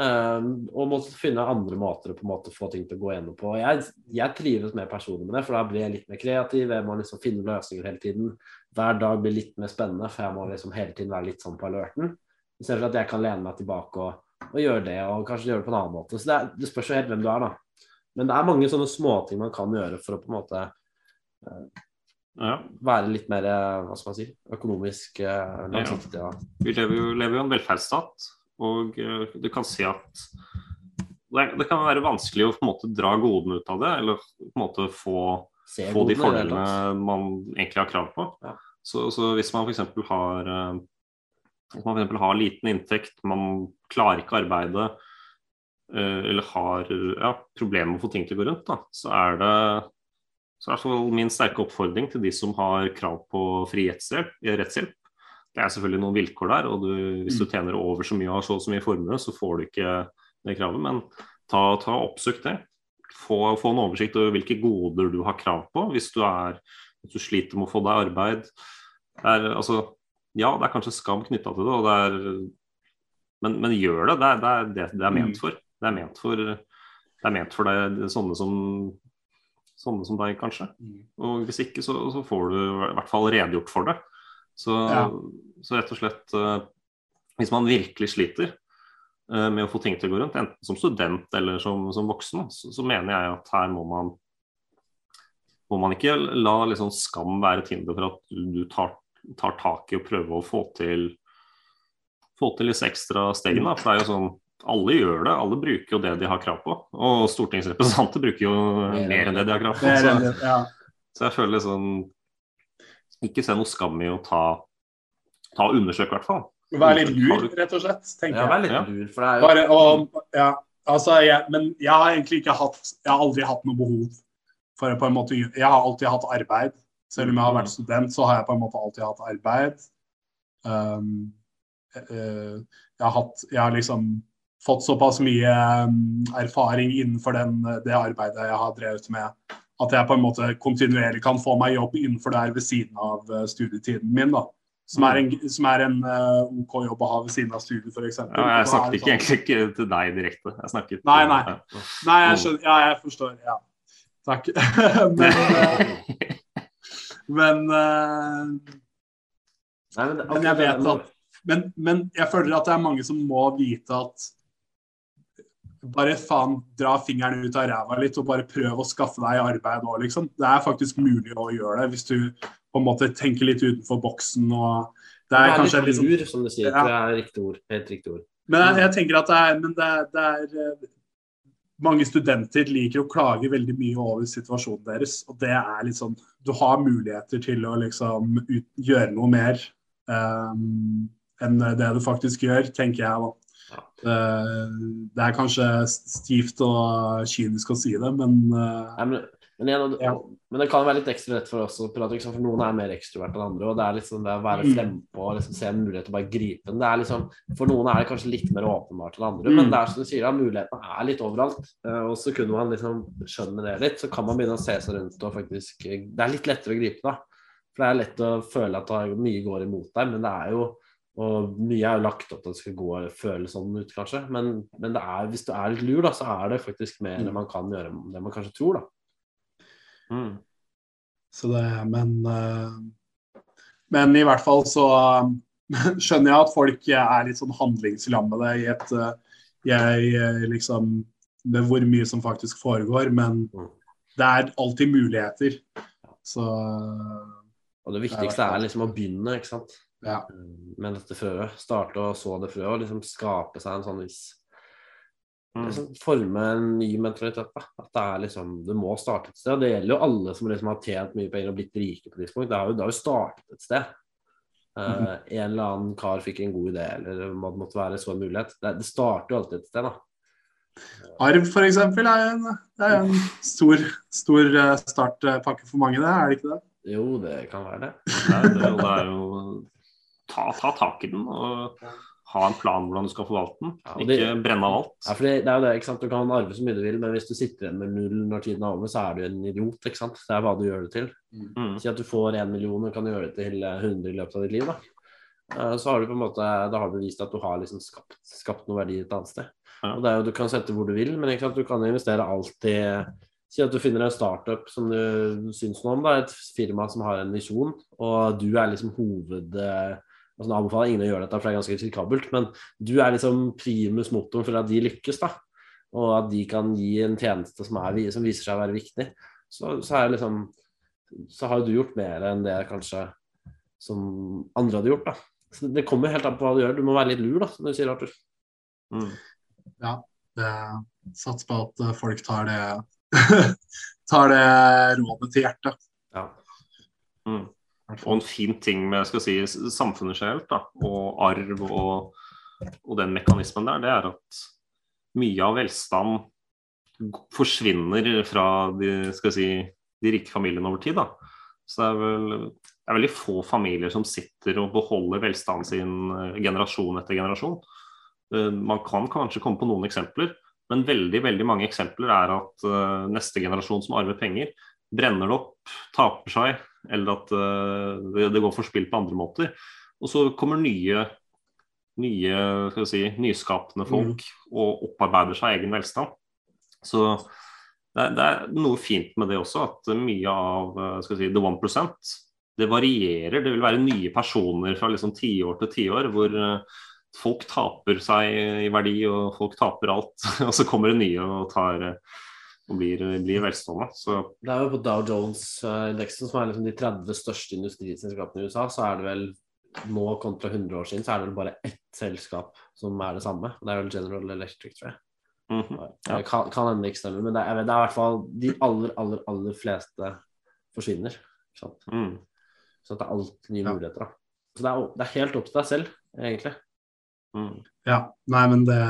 C: Um, og måtte finne andre måter å på en måte få ting til å gå gjennom på. Jeg, jeg trives med personer med det, for da blir jeg litt mer kreativ. Jeg må liksom finne løsninger hele tiden. Hver dag blir litt mer spennende, for jeg må liksom hele tiden være litt sånn på alerten. Istedenfor at jeg kan lene meg tilbake og, og gjøre det, og kanskje gjøre det på en annen måte. Så det, er, det spørs jo helt hvem du er, da. Men det er mange sånne småting man kan gjøre for å på en måte uh,
D: Ja.
C: være litt mer eh, hva skal man si, økonomisk uh, langsiktig. Ja.
D: Vi lever jo, lever jo i en velferdsstat, og eh, du kan si at det, det kan være vanskelig å på en måte dra godene ut av det, eller på en måte få, få de fordelene man egentlig har krav på.
C: Ja.
D: Så, så hvis man f.eks. har eh, hvis man for har liten inntekt, man klarer ikke arbeidet, eh, eller har ja, problemer med å få ting til å gå rundt, da, så er det så er det min sterke oppfordring til de som har krav på fri rettshjelp, rettshjelp. Det er selvfølgelig noen vilkår der, og du, hvis du tjener over så mye og har så og så mye formue, så får du ikke det kravet. Men ta, ta oppsøk det. Få, få en oversikt over hvilke goder du har krav på hvis du, er, hvis du sliter med å få deg arbeid. Det er, altså, ja, det er kanskje skam knytta til det, og det er, men, men gjør det. Det er det er det, det er ment
E: Mm.
D: for. Det er ment for, det er ment for deg, sånne som, sånne som deg, kanskje.
E: Mm.
D: Og hvis ikke, så, så får du i hvert fall redegjort for det. Så,
E: Ja.
D: så rett og slett uh, Hvis man virkelig sliter uh, med å få ting til å gå rundt, enten som student eller som, som voksen, så, så mener jeg at her må man må man ikke la liksom skam være et hinder for at du tar, tar tak i å prøve å få til få til disse ekstra stegene. For det er jo sånn alle gjør det, alle bruker jo det de har krav på. Og stortingsrepresentanter bruker jo mer enn det de har krav på. Så,
E: ja.
D: så jeg føler liksom Ikke se noe skam i å ta, ta og undersøke, i hvert fall.
E: Være litt lur, rett og slett, tenker
C: Ja, vær litt lur, for det er jo
E: Bare, og, ja, altså, jeg, men jeg har egentlig ikke hatt Jeg har aldri hatt noe behov for på en måte Jeg har alltid hatt arbeid. Selv om jeg har vært student, så har jeg på en måte alltid hatt arbeid. Um, eh, jeg har hatt Jeg har liksom fått såpass mye um, erfaring innenfor den, det arbeidet jeg har drevet med, at jeg på en måte kontinuerlig kan få meg jobb innenfor det her ved siden av eh, studietiden min. da. Som er en, som er en eh, OK jobb å ha ved siden av studiet, f.eks.
D: Ja, jeg snakket ikke egentlig ikke til deg direkte. Jeg snakket
E: Nei, nei. Nei, jeg skjønner. Ja, jeg forstår. Ja. Takk. men men,
C: Nei, men,
E: men jeg vet at men, men jeg føler at det er mange som må vite at bare faen dra fingeren ut av ræva litt og bare prøv å skaffe deg arbeid òg, liksom. Det er faktisk mulig å gjøre det hvis du på en måte tenker litt utenfor boksen og Det er kanskje
C: litt
E: sånn
C: lur, som du sier.
E: Ja.
C: Det er riktig ord. Helt riktig ord.
E: Men jeg, jeg tenker at det er, men det er, det er eh, Mange studenter liker å klage veldig mye over situasjonen deres. Og det er litt sånn Du har muligheter til å liksom ut, gjøre noe mer um, enn det du faktisk gjør, tenker jeg da. Eh, det er kanskje stivt og kynisk å si det, men eh,
C: Nei, men, men, igjen,
E: Ja.
C: men det kan være litt ekstra lett for oss å prate, liksom, for noen er mer ekstroverte enn andre. og Det er liksom det å være
E: Mm.
C: frempå og liksom se en mulighet til å bare gripe den. Det er liksom, for noen er det kanskje litt mer åpenbart enn andre,
E: Mm.
C: men det er som du sier, ja, mulighetene er litt overalt. eh, Og så kunne man liksom skjønne det litt, så kan man begynne å se seg rundt og faktisk Det er litt lettere å gripe, da. For det er lett å føle at mye går imot deg, men det er jo og mye er jo lagt opp til at det skal gå og føles sånn ut, kanskje. Men, men det er, hvis du er litt lur, da, så er det faktisk mer enn man kan gjøre enn det man kanskje tror, da.
D: Mm.
E: Så det, men, eh, men i hvert fall så eh, skjønner jeg at folk er litt sånn handlingslammede i et eh, jeg liksom Med hvor mye som faktisk foregår, men
C: Mm.
E: det er alltid muligheter. Så
C: Og det viktigste er liksom å begynne, ikke sant.
E: Ja.
C: Med dette frøet. Starte å så det frøet og liksom skape seg en sånn viss
D: Mm.
C: liksom Forme en ny mentalitet. Da. At det er liksom Du må starte et sted. Det gjelder jo alle som liksom har tjent mye penger og blitt rike på et tidspunkt. Det har jo, det har jo startet et sted. Eh,
E: Mhm.
C: en eller annen kar fikk en god idé, eller hva det måtte være, så en mulighet. Det, det starter jo alltid et sted, da.
E: Arv f.eks. er en, det er en stor, stor eh, startpakke for mange, det er det ikke det?
C: Jo, det kan være det.
D: Det er, det er jo ta, ta tak i den og ha en plan hvordan du skal forvalte den.
C: Ja, det-
D: Ikke brenne av alt.
C: Ja, det, det er jo det, ikke sant? Du kan arve så mye du vil, men hvis du sitter igjen med null når tiden er over, så er du en idiot. ikke sant? Det er hva du gjør det til.
D: Mm.
C: Si at du får én million og kan gjøre det til eh, 100 i løpet av ditt liv. Da Eh, Så har du på en måte, da har du vist at du har liksom skapt, skapt noe verdi et annet sted.
D: Ja.
C: Og det er jo, Du kan sette hvor du vil, men ikke sant? du kan investere alltid Si at du finner en startup som du syns noe om, da, et firma som har en visjon, og du er liksom hoved... altså Nå anbefaler ingen å gjøre dette, for det er ganske risikabelt, men du er liksom primus motoren for at de lykkes, da. Og at de kan gi en tjeneste som, er, som viser seg å være viktig. Så, så, er liksom, så har du gjort mer enn det kanskje som andre hadde gjort, da. Så det kommer helt an på hva du gjør. Du må være litt lur, da, som du sier, Arthur.
D: Mm.
E: Ja, det Sats på at folk tar det tar det rådet til hjertet.
C: Ja.
D: Mm. Og en fin ting med skal si, samfunnet generelt, og arv og, og, den mekanismen der, det er at mye av velstand forsvinner fra de, skal si, de rike familiene over tid. Da. Så det er, vel, det er veldig få familier som sitter og beholder velstanden sin eh, generasjon etter generasjon. Eh, man kan kanskje komme på noen eksempler, men veldig veldig mange eksempler er at uh, neste generasjon som arver penger, brenner det opp, taper seg, eller at uh, det, går for spill på andre måter. Og så kommer nye, nye skal si, nyskapende folk mm. og opparbeider seg egen velstand. Så det er, det er, noe fint med det også, at mye av skal si, the one percent det varierer. Det vil være nye personer fra liksom tiår til tiår hvor uh, folk taper seg i verdi, og folk taper alt. og så kommer det nye og tar og blir, blir velstående. Så.
C: Det er jo på Dow Jones-indeksen, som er liksom de 30 største industriselskapene i USA, så er det vel nå kontra 100 år siden, så er det vel bare ett selskap som er det samme. Det er vel General Electric, tror jeg. Mm -hmm. ja. Kan, kan hende ikke stemmer, men det er, det er, i hvert fall de aller, aller, aller fleste forsvinner. Mm. Så det er alltid nye ja. muligheter. Da. Så det er, det er helt opp til deg selv, egentlig.
E: Mm. Ja, nei, men det,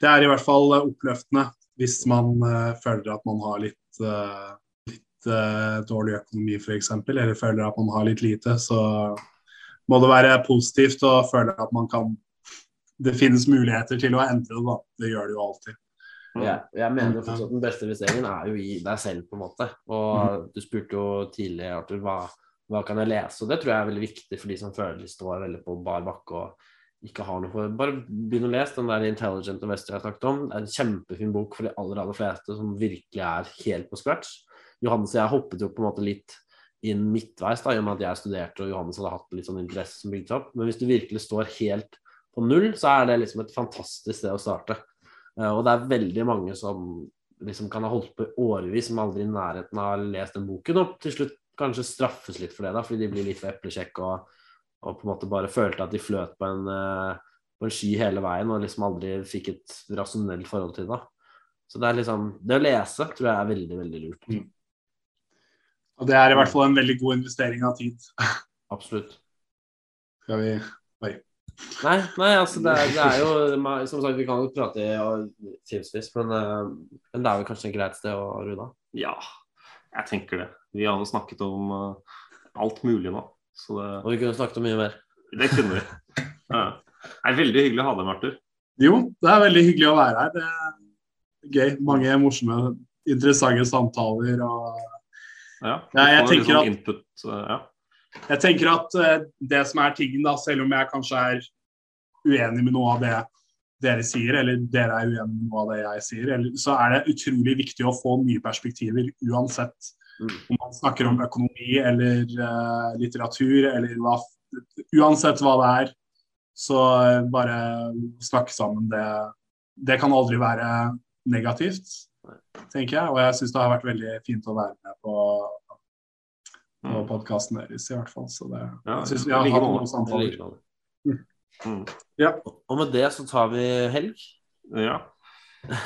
E: det er i hvert fall oppløftende hvis man uh, føler at man har litt, uh, litt uh, dårlig økonomi f.eks., eller føler at man har litt lite, så må det være positivt å føle at man kan Det finnes muligheter til å endre det, da. Det gjør det jo alltid.
C: Ja, jeg mener fortsatt at den beste investeringen er jo i deg selv, på en måte. Og mm. du spurte jo tidligere, Arthur, hva, hva kan jeg lese? Og det tror jeg er veldig viktig for de som føler de står veldig på bar bakke og ikke har noe for Bare begynn å lese den der Intelligent Investor jeg har snakket om. Det er en kjempefin bok for de aller aller fleste som virkelig er helt på scratch. Johannes og jeg hoppet jo på en måte litt inn midtveis, da, i og med at jeg studerte og Johannes hadde hatt litt sånn interesse som bygde opp. Men hvis du virkelig står helt på null, så er det liksom et fantastisk sted å starte. Uh, og det er veldig mange som liksom kan ha holdt på i årevis, som aldri i nærheten har lest den boken, og til slutt kanskje straffes litt for det, da, fordi de blir litt for eplekjekke og og på en måte bare følte at de fløt på en, eh, på en sky hele veien og liksom aldri fikk et rasjonelt forhold til det. Så det er liksom Det å lese tror jeg er veldig, veldig lurt. Mm.
E: Og det er i hvert fall en veldig god investering av tid.
C: Absolutt.
E: Skal vi Oi.
C: Nei, nei altså det er, det er, jo Som sagt, vi kan jo prate i timevis, men, eh, men, det er vel kanskje et greit sted å runde av?
D: Ja, jeg tenker det. Vi har jo snakket om uh, alt mulig nå.
C: Det... Og vi kunne snakket om mye mer.
D: Det kunne vi. Ja. Det er veldig hyggelig å ha deg med, Arthur.
E: Jo, det er veldig hyggelig å være her. Det er gøy. Mange morsomme, interessante samtaler. Og...
D: Ja, jeg, tenker at, input, ja.
E: jeg tenker at uh, det som er tingen, da, selv om jeg kanskje er uenig med noe av det dere sier, eller dere er uenig med noe av det jeg sier, eller, så er det utrolig viktig å få nye perspektiver uansett. Mm. Om man snakker om økonomi eller uh, litteratur eller hva Uansett hva det er, så uh, bare snakke sammen. Det, det kan aldri være negativt, tenker jeg. Og jeg syns det har vært veldig fint å være med på, på mm. podkasten deres, i hvert fall. Så det, ja, jeg syns vi har hatt noen samtaler.
C: Mm. mm. Ja. Og med det så tar vi helg.
D: Ja,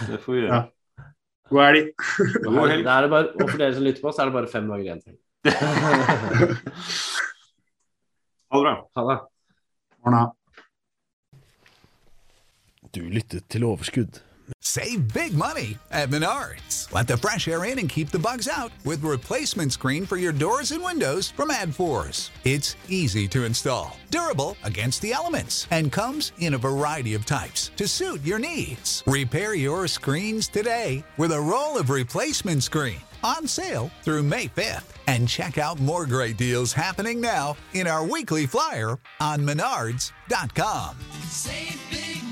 D: det får vi gjøre. Ja.
E: God helg.
C: God helg. Det er bare, og for dere som lytter på, så er det bare fem dager igjen til.
D: ha det bra.
C: Ha det.
E: Morna.
B: Du lyttet til Overskudd.
G: Save big money at Menards. Let the fresh air in and keep the bugs out with replacement screen for your doors and windows from AdForce. It's easy to install, durable against the elements, and comes in a variety of types to suit your needs. Repair your screens today with a roll of replacement screen on sale through May 5th. And check out more great deals happening now in our weekly flyer on menards.com. Save big